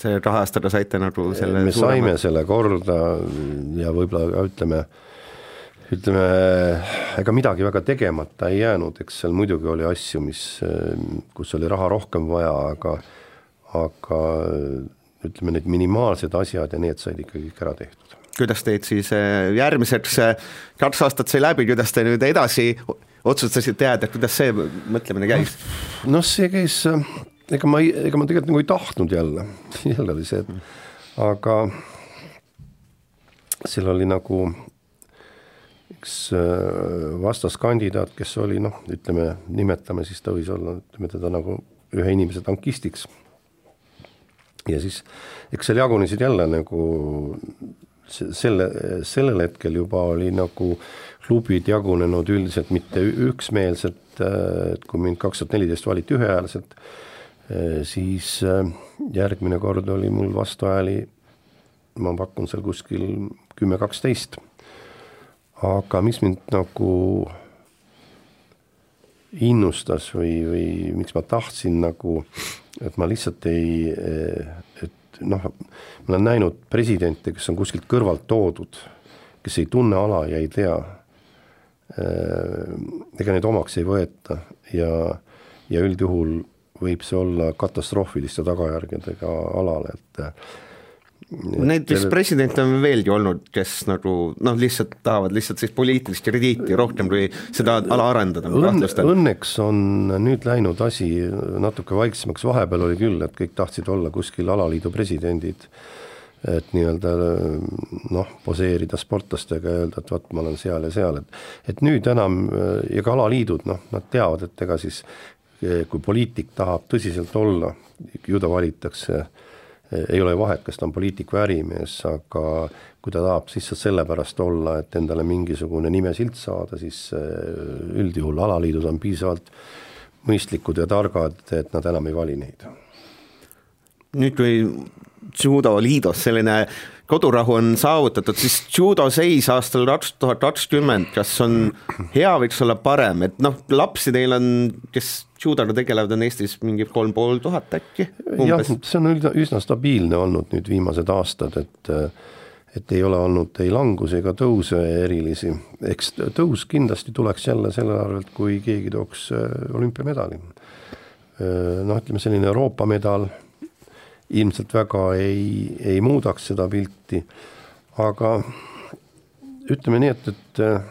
See rahastada saite nagu selle me suurema... saime selle korda ja võib-olla ütleme, ütleme, ega midagi väga tegemata ei jäänud, eks seal muidugi oli asju, mis, kus oli raha rohkem vaja, aga aga ütleme, need minimaalsed asjad ja need said ikkagi kõik ära tehtud. kuidas teid siis eh, järgmiseks, eh, kaks aastat sai läbi, kuidas te nüüd edasi otsustasite jääda, et kuidas see mõtlemine käis? noh, see käis, ega ma ei, ega ma tegelikult nagu ei tahtnud jälle, jälle oli see, et aga seal oli nagu üks äh, vastaskandidaat, kes oli noh, ütleme, nimetame siis, ta võis olla, ütleme teda nagu ühe inimese tankistiks. Ja siis eks seal jagunesid jälle nagu selle, sellel hetkel juba oli nagu klubid jagunenud üldiselt mitte üksmeelselt, et kui mind kaks tuhat neliteist valiti ühehäälselt, siis järgmine kord oli mul vastuhääli, ma pakun seal kuskil kümme, kaksteist. aga mis mind nagu innustas või, või miks ma tahtsin nagu et ma lihtsalt ei, et noh, ma olen näinud presidente, kes on kuskilt kõrvalt toodud, kes ei tunne ala ja ei tea. ega neid omaks ei võeta ja, ja üldjuhul võib see olla katastroofiliste tagajärgedega alale, et Neid vist presidente on veelgi olnud, kes nagu noh, lihtsalt tahavad lihtsalt siis poliitilist krediiti rohkem kui seda ala arendada. Õnne, õnneks on nüüd läinud asi natuke vaiksemaks, vahepeal oli küll, et kõik tahtsid olla kuskil alaliidu presidendid, et nii-öelda noh, poseerida sportlastega ja öelda, et vot ma olen seal ja seal, et et nüüd enam ja ka alaliidud, noh, nad teavad, et ega siis kui poliitik tahab tõsiselt olla, ju ta valitakse ei ole vahet, kas ta on poliitik või ärimees, aga kui ta tahab lihtsalt sellepärast olla, et endale mingisugune nimesilt saada, siis äh, üldjuhul alaliidud on piisavalt mõistlikud ja targad, et nad enam ei vali neid. nüüd, kui judo liidus selline kodurahu on saavutatud, siis judo seis aastal kaks tuhat kakskümmend, kas on hea, võiks olla parem, et noh, lapsi teil on, kes judoga tegelevad, on Eestis mingi kolm pool tuhat äkki? jah, see on üsna, stabiilne olnud nüüd viimased aastad, et et ei ole olnud ei langusi ega tõuse erilisi, eks tõus kindlasti tuleks jälle selle arvelt, kui keegi tooks äh, olümpiamedali. Äh, noh, ütleme selline Euroopa medal ilmselt väga ei, ei muudaks seda pilti, aga ütleme nii, et, et äh,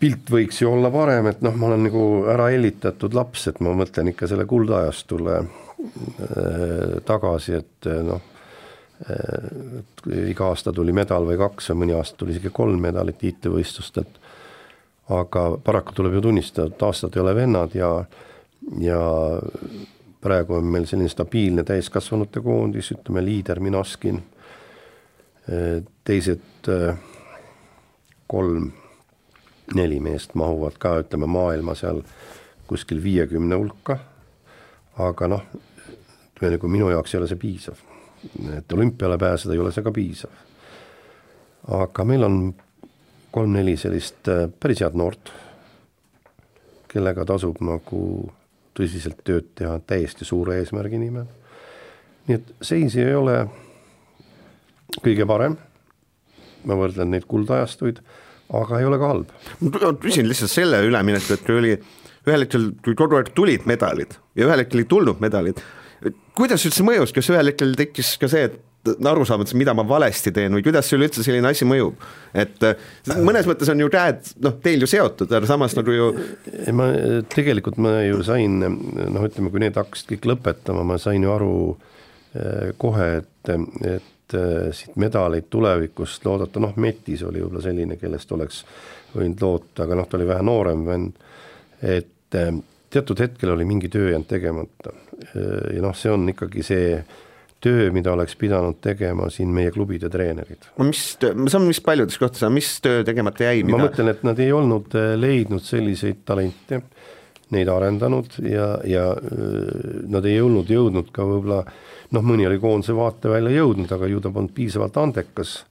pilt võiks ju olla parem, et noh, ma olen nagu ära hellitatud laps, et ma mõtlen ikka selle kuldajastule äh, tagasi, et äh, noh iga aasta tuli medal või kaks või mõni aasta tuli isegi kolm medalit tiitlivõistlustelt. aga paraku tuleb ju tunnistada, et aastad ei ole vennad ja, ja praegu on meil selline stabiilne täiskasvanute koondis, ütleme liider Minoskin, teised kolm, neli meest mahuvad ka, ütleme maailma seal kuskil viiekümne hulka, aga noh, ütleme nagu minu jaoks ei ole see piisav. et olümpiale pääseda ei ole see ka piisav. aga meil on kolm-neli sellist päris head noort, kellega tasub nagu tõsiselt tööd teha täiesti suure eesmärgi nimel. nii et seis ei ole kõige parem, ma võrdlen neid kuldajastuid, aga ei ole ka halb. ma küsin lihtsalt selle ülemineku, et kui oli ühel hetkel, kui kogu aeg tulid medalid ja ühel hetkel ei tulnud medalid, kuidas üldse mõjus, kas ühel hetkel tekkis ka see, et arusaamatus, mida ma valesti teen või kuidas üleüldse selline asi mõjub. et äh, mõnes mõttes on ju käed noh, teil ju seotud, aga samas nagu ju. ma tegelikult ma ju sain noh, ütleme, kui need hakkasid kõik lõpetama, ma sain ju aru äh, kohe, et, et äh, siit medaleid tulevikust loodata, noh, Metis oli võib-olla selline, kellest oleks võinud loota, aga noh, ta oli vähe noorem vend, et äh, teatud hetkel oli mingi töö jäänud tegemata ja noh, see on ikkagi see töö, mida oleks pidanud tegema siin meie klubide treenerid. no mis töö, see on vist paljudes kohtades, aga mis töö tegemata jäi? ma mõtlen, et nad ei olnud leidnud selliseid talente neid arendanud ja, ja nad ei olnud jõudnud ka võib-olla noh, mõni oli koondise vaatevälja jõudnud, aga ju ta polnud piisavalt andekas.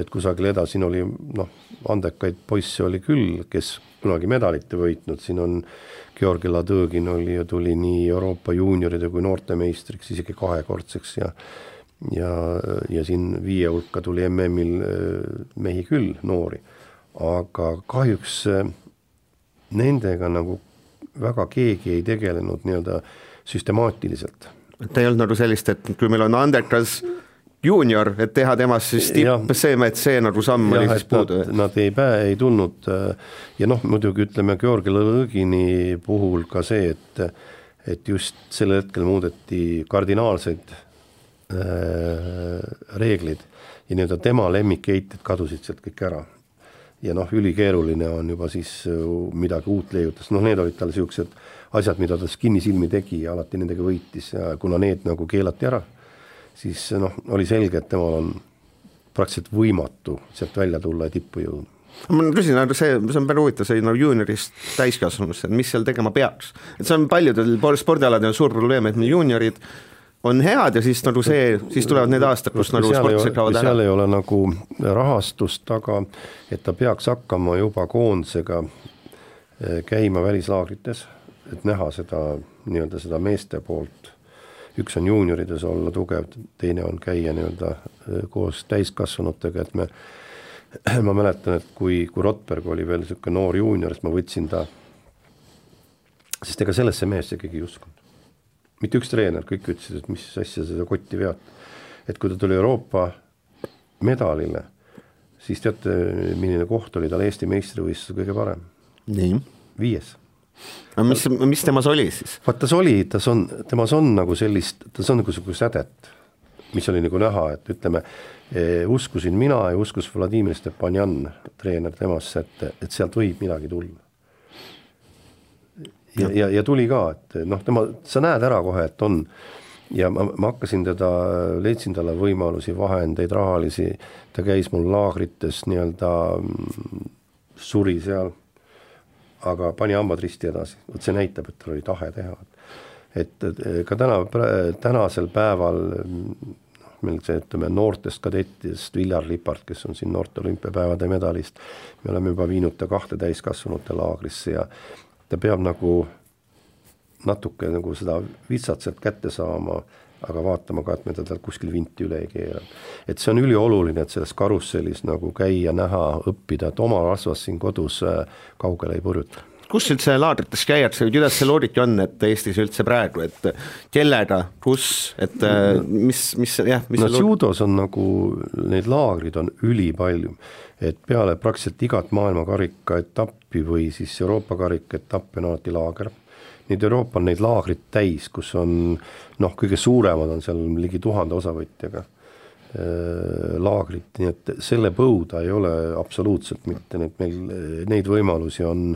et kusagil edasi oli noh, andekaid poisse oli küll, kes kunagi medalit ei võitnud, siin on Georgi Ladõgin oli ju, tuli nii Euroopa juunioride kui noortemeistriks, isegi kahekordseks ja ja, ja siin viie hulka tuli MM-il mehi küll, noori, aga kahjuks nendega nagu väga keegi ei tegelenud nii-öelda süstemaatiliselt. et ei olnud nagu sellist, et kui meil on andekas juunior, et teha temast siis tipp, see, et see nagu samm oli siis puudu? Nad ei pää-, ei tulnud ja noh, muidugi ütleme Georgi Lõõgini puhul ka see, et et just sel hetkel muudeti kardinaalseid äh, reeglid ja nii-öelda tema lemmikheited kadusid sealt kõik ära. Ja noh, ülikeeruline on juba siis äh, midagi uut leiutada, noh, need olid tal niisugused asjad, mida ta siis kinnisilmi tegi ja alati nendega võitis ja kuna need nagu keelati ära, siis noh, oli selge, et temal on praktiliselt võimatu sealt välja tulla ja tippu jõudma ma küsin, aga see, see on päris huvitav, see no juuniorist täiskasvanusse, et mis seal tegema peaks, et see on paljudel spordialadel suur probleem, et meil juuniorid on head ja siis nagu see, siis tulevad need aastad, kus nagu sportlased kaovad ära. seal ei ole nagu rahastust taga, et ta peaks hakkama juba koondisega eh, käima välislaagrites, et näha seda nii-öelda seda meeste poolt. Üks on juuniorides olla tugev, teine on käia nii-öelda eh, koos täiskasvanutega, et me ma mäletan, et kui, kui Rotberg oli veel niisugune noor juunior, siis ma võtsin ta, sest ega sellesse mehesse keegi ei uskunud mitte üks treener, kõik ütlesid, et mis asja seda kotti vead. et kui ta tuli Euroopa medalile, siis teate, milline koht oli tal Eesti meistrivõistlusel kõige parem? nii? viies. Aga mis, mis temas oli siis? vaat tas oli, tas on, temas on nagu sellist, tas on niisugune sädet, mis oli nagu näha, et ütleme eh,, uskusin mina ja uskus Vladimir Stepanjan, treener temasse, et, et sealt võib midagi tulla. Ja, ja, ja tuli ka, et noh, tema, sa näed ära kohe, et on. Ja ma, ma hakkasin teda, leidsin talle võimalusi, vahendeid, rahalisi, ta käis mul laagrites nii-öelda, mm, suri seal, aga pani hambad risti edasi, vot see näitab, et tal oli tahe teha. et ka täna, tänasel päeval noh, meil see, ütleme noortest kadettidest Viljar Lipart, kes on siin noorte olümpiapäevade medalist, me oleme juba viinud ta kahte täiskasvanute laagrisse ja ta peab nagu natuke nagu seda vitsat sealt kätte saama, aga vaatama ka, et me teda kuskil vinti üle ei keera. et see on ülioluline, et selles karussellis nagu käia, näha, õppida, et oma rasvast siin kodus äh, kaugele ei purjuta kus üldse laagrites käiakse või kuidas see looditi on, et Eestis üldse praegu, et kellega, kus, et äh, mis, mis jah, mis no judos on nagu, neid laagrid on ülipalju et peale praktiliselt igat maailmakarika etappi või siis Euroopa karika etappi on alati laager. Nüüd Euroopa on neid laagrid täis, kus on noh, kõige suuremad on seal ligi tuhande osavõtjaga äh, laagrid, nii et selle põuda ei ole absoluutselt mitte, nii et meil neid võimalusi on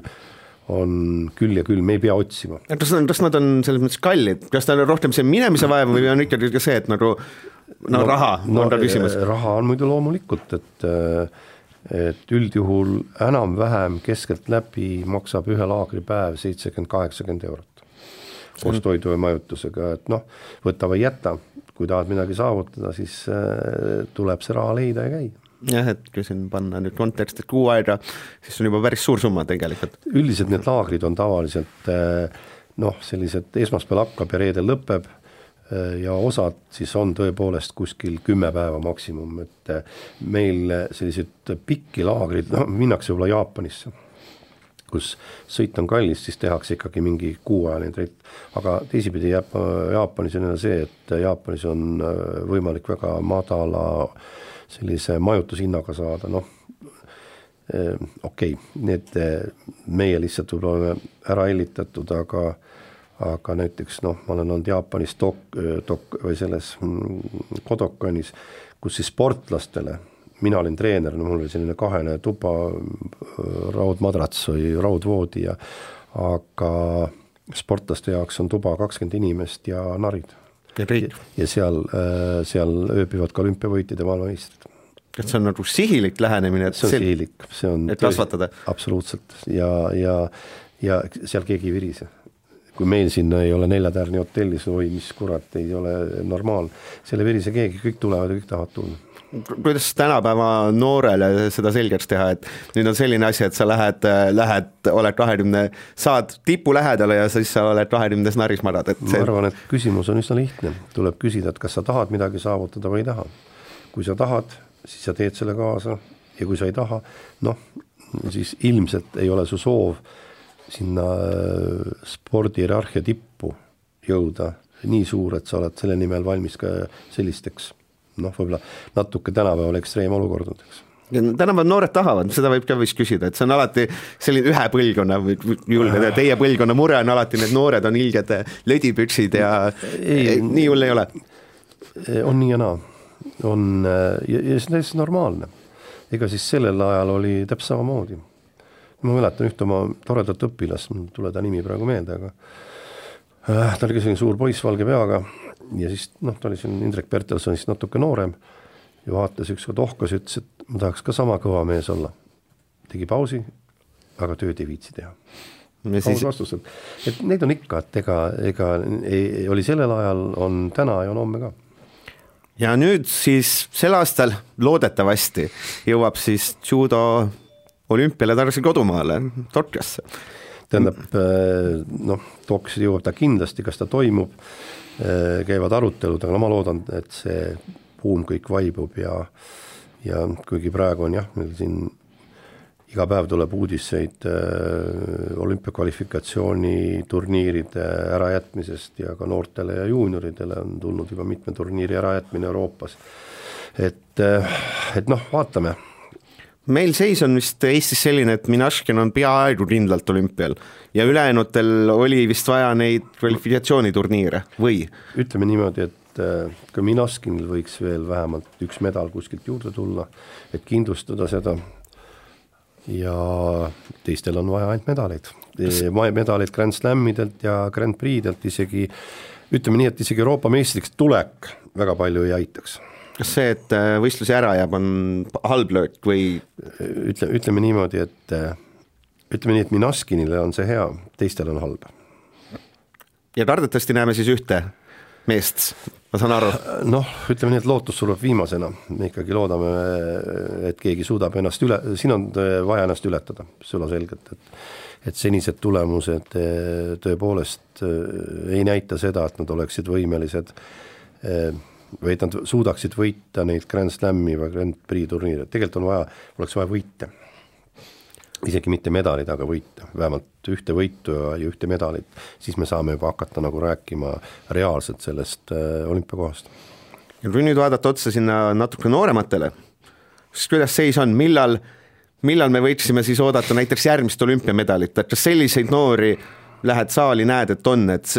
on küll ja küll, me ei pea otsima. kas, kas nad on selles mõttes kallid, kas ta on rohkem see minemise vaev või on ikkagi ka see, et nagu no, no raha no, on ta küsimus? raha on muidu loomulikult, et äh, et üldjuhul enam-vähem keskeltläbi maksab ühe laagripäev seitsekümmend, kaheksakümmend eurot. Koos toidu ja majutusega, et noh, võta või jäta, kui tahad midagi saavutada, siis äh, tuleb see raha leida ja käia jah, et kui siin panna nüüd konteksti, kuu aega, siis on juba päris suur summa tegelikult. üldiselt need laagrid on tavaliselt äh, noh, sellised esmaspäeval hakkab ja reedel lõpeb ja osad siis on tõepoolest kuskil kümme päeva maksimum, et äh, meil sellised pikki laagrid, noh minnakse võib-olla Jaapanisse, kus sõit on kallis, siis tehakse ikkagi mingi kuuajaline trett. aga teisipidi jääb Jaapanis on jälle see, et Jaapanis on äh, võimalik väga madala sellise majutushinnaga saada, noh okei okay,, need meie lihtsalt võib-olla oleme ära hellitatud, aga aga näiteks noh, ma olen olnud Jaapanis dok-, dok- või selles mm, Kodokanis, kus siis sportlastele, mina olin treener, no mul oli selline kahene tuba, raudmadrats või raudvoodi ja aga sportlaste jaoks on tuba kakskümmend inimest ja narid. ja riik. ja seal, seal ööbivad ka olümpiavõitjad ja maailmameistrid kas see on nagu sihilik lähenemine, et see on sihilik, see on et kasvatada? absoluutselt ja, ja, ja seal keegi ei virise. Kui meil siin ei ole nelja tärni hotellis, oi mis kurat, ei ole normaalne, seal ei virise keegi, kõik tulevad ja kõik tahavad tulla. Kuidas tänapäeva noorele seda selgeks teha, et nüüd on selline asi, et sa lähed, lähed, oled kahekümne, saad tipu lähedale ja siis sa oled kahekümnes narismarad, et see... ma arvan, et küsimus on üsna lihtne, tuleb küsida, et kas sa tahad midagi saavutada või ei taha. kui sa tahad, siis sa teed selle kaasa ja kui sa ei taha, noh, siis ilmselt ei ole su soov sinna äh, spordihierarhia tippu jõuda nii suur, et sa oled selle nimel valmis ka sellisteks noh, võib-olla natuke tänapäeval ekstreemolukordadeks tänapäeval noored tahavad, seda võib ka vist küsida, et see on alati selline ühe põlvkonna või julgen öelda, teie põlvkonna mure on alati, need noored on ilged lödipüksid ja ei, nii hull ei ole. on nii ja naa on ja, ja see on täiesti normaalne. ega siis sellel ajal oli täpselt samamoodi. Ma mäletan ühte oma toredat õpilast, mul ei tule ta nimi praegu meelde, aga äh, ta oli ka selline suur poiss valge peaga ja siis noh, ta oli siin Indrek Bertelsonist natuke noorem ja vaatas ükskord ohkas ja ütles, et ma tahaks ka sama kõva mees olla. tegi pausi, aga tööd ei viitsi teha. aus siis... vastus, et, et neid on ikka, et ega, ega ei, oli sellel ajal, on täna ja on homme ka ja nüüd siis sel aastal loodetavasti jõuab siis judo olümpiale tagasi kodumaale, Tokyosse. tähendab äh, noh, Tokyosse jõuab ta kindlasti, kas ta toimub, äh, käivad arutelud, aga no ma loodan, et see buum kõik vaibub ja ja kuigi praegu on jah, meil siin iga päev tuleb uudiseid äh, olümpiakvalifikatsiooni turniiride ärajätmisest ja ka noortele ja juunioridele on tulnud juba mitme turniiri ärajätmine Euroopas. et, et noh, vaatame. Meil seis on vist Eestis selline, et Minaškin on peaaegu kindlalt olümpial ja ülejäänutel oli vist vaja neid kvalifikatsiooniturniire või? ütleme niimoodi, et äh, ka Minaškinil võiks veel vähemalt üks medal kuskilt juurde tulla, et kindlustada seda ja teistel on vaja ainult medaleid, medaleid Grand Slamidelt ja Grand Prix'delt isegi ütleme nii, et isegi Euroopa meistriks tulek väga palju ei aitaks. Kas see, et äh, võistlusi ära jääb, on halb löök või? ütle, ütleme niimoodi, et äh, ütleme nii, et Minaskinile on see hea, teistel on halb. ja kardetavasti näeme siis ühte meest, ma saan aru. noh, ütleme nii, et lootus sureb viimasena, me ikkagi loodame, et keegi suudab ennast üle, siin on vaja ennast ületada, sülaselgelt, et et senised tulemused tõepoolest ei näita seda, et nad oleksid võimelised või et nad suudaksid võita neid Grand Slami või Grand Prix turniire, tegelikult on vaja, oleks vaja võita isegi mitte medalid, aga võita, vähemalt ühte võitu ja, ühte medalit, siis me saame juba hakata nagu rääkima reaalselt sellest äh, olümpiakohast. kui nüüd vaadata otsa sinna natuke noorematele, siis kuidas seis on, millal, millal me võiksime siis oodata näiteks järgmist olümpiamedalit, et kas selliseid noori lähed saali, näed, et on, et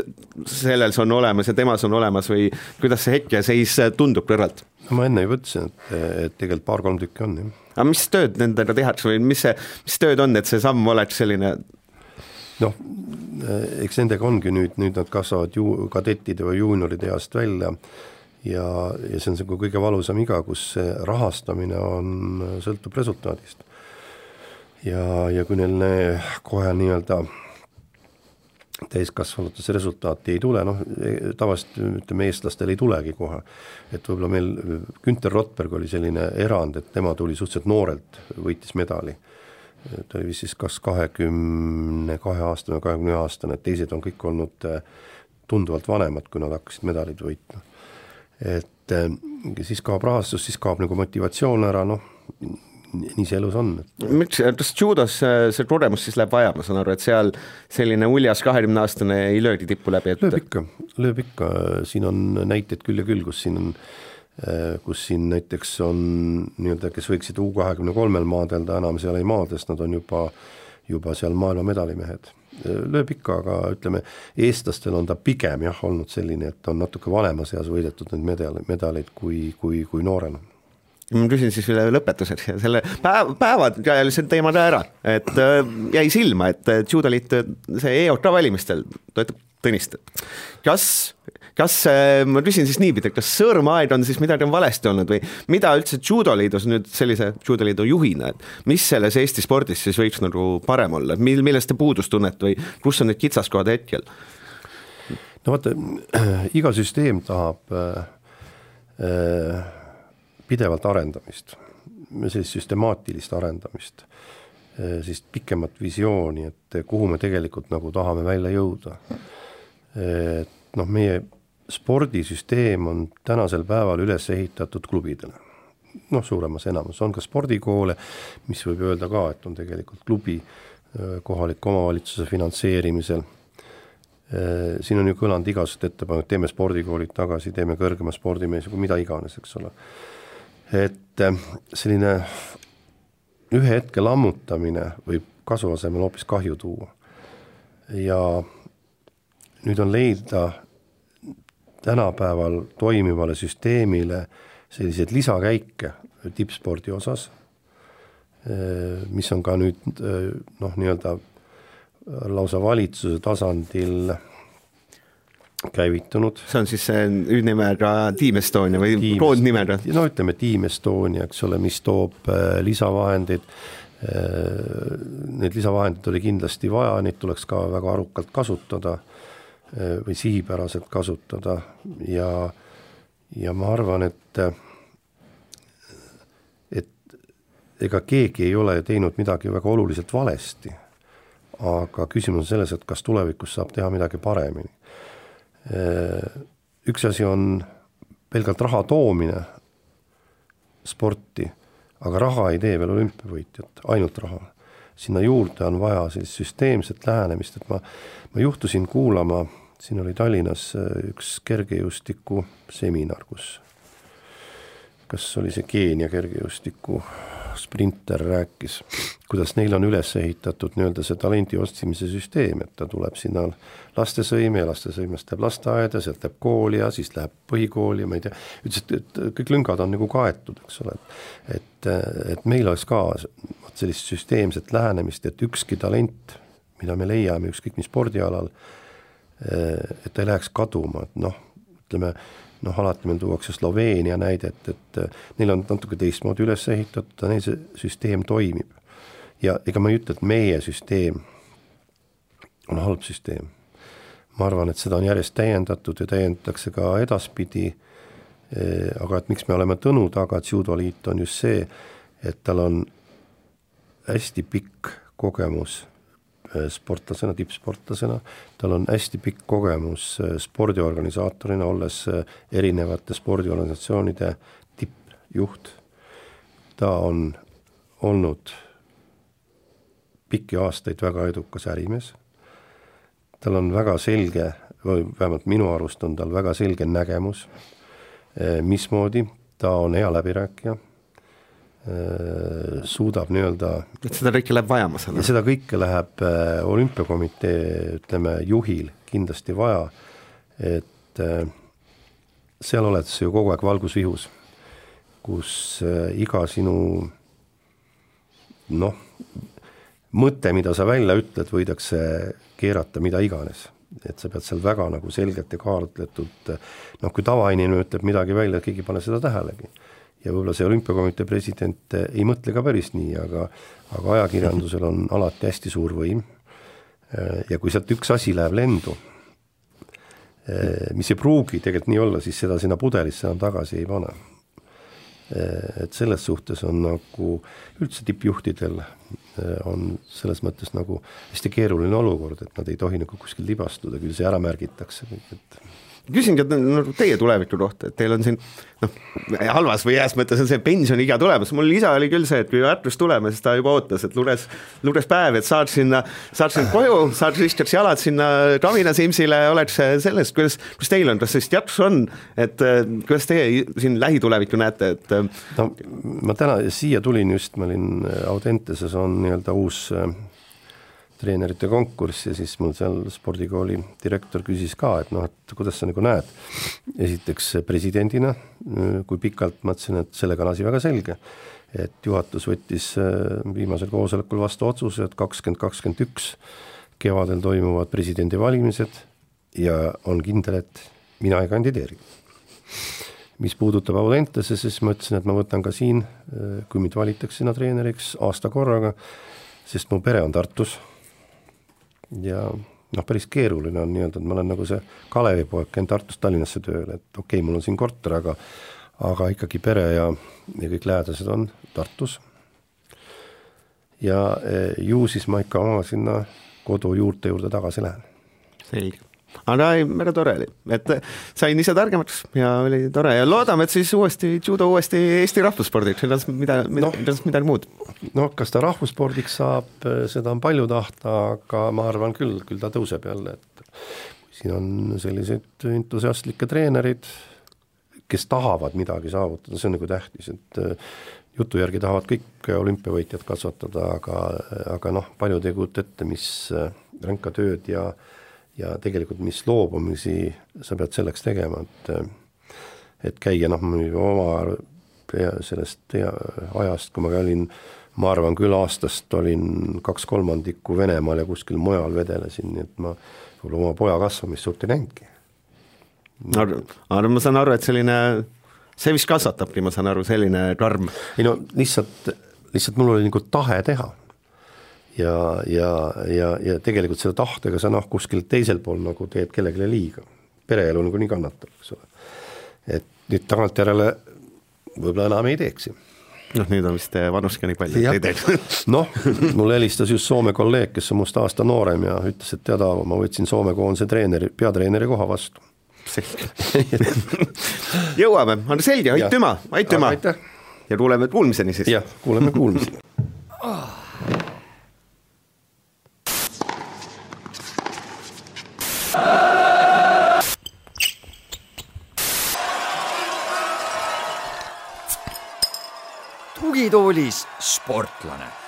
selles on olemas ja temas on olemas või kuidas see hetkeseis tundub kõrvalt? no ma enne juba ütlesin, et, et tegelikult paar-kolm tükki on, jah aga mis tööd nendega tehakse või mis see, mis tööd on, et see samm oleks selline? noh, eks nendega ongi nüüd, nüüd nad kasvavad ju kadettide või juunioride east välja ja, ja see on see kõige valusam iga, kus see rahastamine on, sõltub resultaadist. ja, ja kui neil kohe nii-öelda täiskasvanutes resultaati ei tule, noh tavaliselt ütleme, eestlastel ei tulegi kohe. et võib-olla meil Günter Rotberg oli selline erand, et tema tuli suhteliselt noorelt, võitis medali. ta oli vist siis kas kahekümne kahe aastane, kahekümne ühe aastane, teised on kõik olnud eh, tunduvalt vanemad, kui nad hakkasid medaleid võitma. et eh, siis kaob rahastus, siis kaob nagu motivatsioon ära, noh nii see elus on. miks, kas judos see kogemus siis läheb vaja, ma saan aru, et seal selline uljas kahekümneaastane ei löögi tippu läbi, et lööb ikka, lööb ikka, siin on näiteid küll ja küll, kus siin on kus siin näiteks on nii-öelda, kes võiksid U kahekümne kolmel maadelda, enam seal ei maadle, sest nad on juba, juba seal maailma medalimehed. lööb ikka, aga ütleme, eestlastel on ta pigem jah, olnud selline, et on natuke vanemas eas võidetud neid medaleid, medaleid kui, kui, kui noorena ma küsin siis veel lõpetuseks selle päev, päevad ja lihtsalt teemad ära, et äh, jäi silma, et judoliit see EOK valimistel toetab Tõnistet. kas, kas äh, ma küsin siis niipidi, kas sõrmeaed on siis midagi on valesti olnud või mida üldse judoliidus nüüd sellise judoliidu juhina, et mis selles Eesti spordis siis võiks nagu parem olla, mil, millest te puudust tunnete või kus on need kitsaskohad hetkel? no vaata, iga süsteem tahab äh, äh, pidevalt arendamist, sellist süstemaatilist arendamist, äh, sellist pikemat visiooni, et kuhu me tegelikult nagu tahame välja jõuda et noh, meie spordisüsteem on tänasel päeval üles ehitatud klubidele. noh, suuremas enamus on ka spordikoole, mis võib öelda ka, et on tegelikult klubi äh, kohaliku omavalitsuse finantseerimisel. Äh, siin on ju kõlanud igasugused ettepanekud, teeme spordikoolid tagasi, teeme kõrgema spordimees, mida iganes, eks ole. Et äh, selline ühe hetke lammutamine võib kasu asemel hoopis kahju tuua. ja nüüd on leida tänapäeval toimivale süsteemile selliseid lisakäike tippspordi osas, mis on ka nüüd noh, nii-öelda lausa valitsuse tasandil käivitunud. see on siis see hüüdnimega Team Estonia või koondnimega? no ütleme Team Estonia, eks ole, mis toob äh, lisavahendeid. Äh, lisavahendeid oli kindlasti vaja, neid tuleks ka väga arukalt kasutada Äh, või sihipäraselt kasutada ja, ja ma arvan, et et ega keegi ei ole teinud midagi väga oluliselt valesti. aga küsimus on selles, et kas tulevikus saab teha midagi paremini. Äh, üks asi on pelgalt raha toomine sporti, aga raha ei tee veel olümpiavõitjat, ainult raha. sinna juurde on vaja sellist süsteemset lähenemist, et ma, ma juhtusin kuulama siin oli Tallinnas äh, üks kergejõustiku seminar, kus kas oli see Keenia kergejõustiku sprinter rääkis, kuidas neil on üles ehitatud nii-öelda see talendi otsimise süsteem, et ta tuleb sinna lastesõime ja lastesõimest läheb lasteaeda, sealt läheb kooli ja siis läheb põhikooli ja ma ei tea, ütles, et, et kõik lüngad on nagu kaetud, eks ole, et et, et meil oleks ka vot sellist süsteemset lähenemist, et ükski talent, mida me leiame ükskõik mis spordialal, et ta ei läheks kaduma, et noh, ütleme noh, alati meil tuuakse Sloveenia näidet, et neil on natuke teistmoodi üles ehitatud, aga neil see süsteem toimib. ja ega ma ei ütle, et meie süsteem on halb süsteem. ma arvan, et seda on järjest täiendatud ja täiendatakse ka edaspidi, aga et miks me oleme Tõnu taga, et judoliit on just see, et tal on hästi pikk kogemus sportlasena, tippsportlasena, tal on hästi pikk kogemus äh, spordiorganisaatorina, olles äh, erinevate spordiorganisatsioonide tippjuht. ta on olnud pikki aastaid väga edukas ärimees, tal on väga selge, või vähemalt minu arust on tal väga selge nägemus, mismoodi ta on hea läbirääkija. Äh, suudab nii-öelda et seda kõike läheb vaja, ma saan aru? seda kõike läheb äh, olümpiakomitee, ütleme, juhil kindlasti vaja, et äh, seal oled sa ju kogu aeg valgusvihus, kus iga sinu noh, mõte, mida sa välja ütled, võidakse keerata mida iganes et sa pead seal väga nagu selgelt ja kaalutletud, noh, kui tavainimene ütleb midagi välja, keegi ei pane seda tähelegi ja võib-olla see olümpiakomitee president ei mõtle ka päris nii, aga aga ajakirjandusel on alati hästi suur võim ja kui sealt üks asi läheb lendu, mis ei pruugi tegelikult nii olla, siis seda sinna pudelisse enam tagasi ei pane. Et selles suhtes on nagu üldse tippjuhtidel on selles mõttes nagu hästi keeruline olukord, et nad ei tohi nagu kuskil libastuda, küll see ära märgitakse et küsingi nagu teie tuleviku kohta, et teil on siin noh, halvas või heas mõttes on see pensioniiga tulemas, mul isa oli küll see, et kui Tartus tuleme, siis ta juba ootas, et luges, luges päev, et saad sinna, saad sinna koju, saad ristiks jalad sinna Kavina Simsile, oleks sellest, kuidas, kuidas teil on, kas sellist jaksu on, et kuidas teie siin lähitulevikku näete, et no ma täna siia tulin just, ma olin Audenteses on nii-öelda uus treenerite konkurss ja siis mul seal spordikooli direktor küsis ka, et noh, et kuidas sa nagu näed. esiteks presidendina, kui pikalt, ma ütlesin, et sellega on asi väga selge. et juhatus võttis äh, viimasel koosolekul vastu otsuse, et kakskümmend, kakskümmend üks kevadel toimuvad presidendivalimised ja on kindel, et mina ei kandideeri mis puudutab Audentese, siis ma ütlesin, et ma võtan ka siin, äh, kui mind valitakse sinna treeneriks aasta korraga, sest mu pere on Tartus. Ja noh, päris keeruline on nii-öelda, et ma olen nagu see Kalevipoeg, käin Tartust Tallinnasse tööle, et okei okay,, mul on siin korter, aga aga ikkagi pere ja, ja kõik lähedased on Tartus. ja äh, ju siis ma ikka oma sinna kodu juurte juurde tagasi lähen. selge aga ei, väga tore oli, et sain ise targemaks ja oli tore. Ja loodame, et siis uuesti judo uuesti Eesti rahvusspordiks, edasi mida, mida no,, edasi midagi muud. noh, kas ta rahvusspordiks saab, seda on palju tahta, aga ma arvan küll, küll ta tõuseb jälle, et siin on sellised entusiastlikke treenerid, kes tahavad midagi saavutada, see on nagu tähtis, et jutu järgi tahavad kõik olümpiavõitjad kasvatada, aga, aga noh, paljud ei kujuta ette, mis ränka tööd ja äh, ja tegelikult, mis loobumisi sa pead selleks tegema, et et käia noh, oma sellest ajast, kui ma olin, ma arvan küll aastast olin kaks kolmandikku Venemaal ja kuskil mujal vedelesin, nii et ma võib-olla oma poja kasvamist suurt ei näinudki. aga ma saan aru, et selline, see vist kasvatabki, ma saan aru, selline karm. ei no lihtsalt, lihtsalt mul oli nagu tahe teha ja, ja, ja, ja tegelikult selle tahtega sa noh, kuskil teisel pool nagu teed kellelegi liiga. pereelu nagunii kannatab, eks ole. et nüüd tagantjärele võib-olla enam ei teeks ju noh, nüüd on vist vanus ka nii palju, et ei teeks. noh, mulle helistas just Soome kolleeg, kes on must aasta noorem ja ütles, et tead, Aavo, ma võtsin Soome koondise treeneri, peatreeneri koha vastu. selge jõuame, on selge, aitüma, aitüma. ja kuuleme kuulmiseni siis. jah, kuuleme kuulmiseni tugitoolis sportlane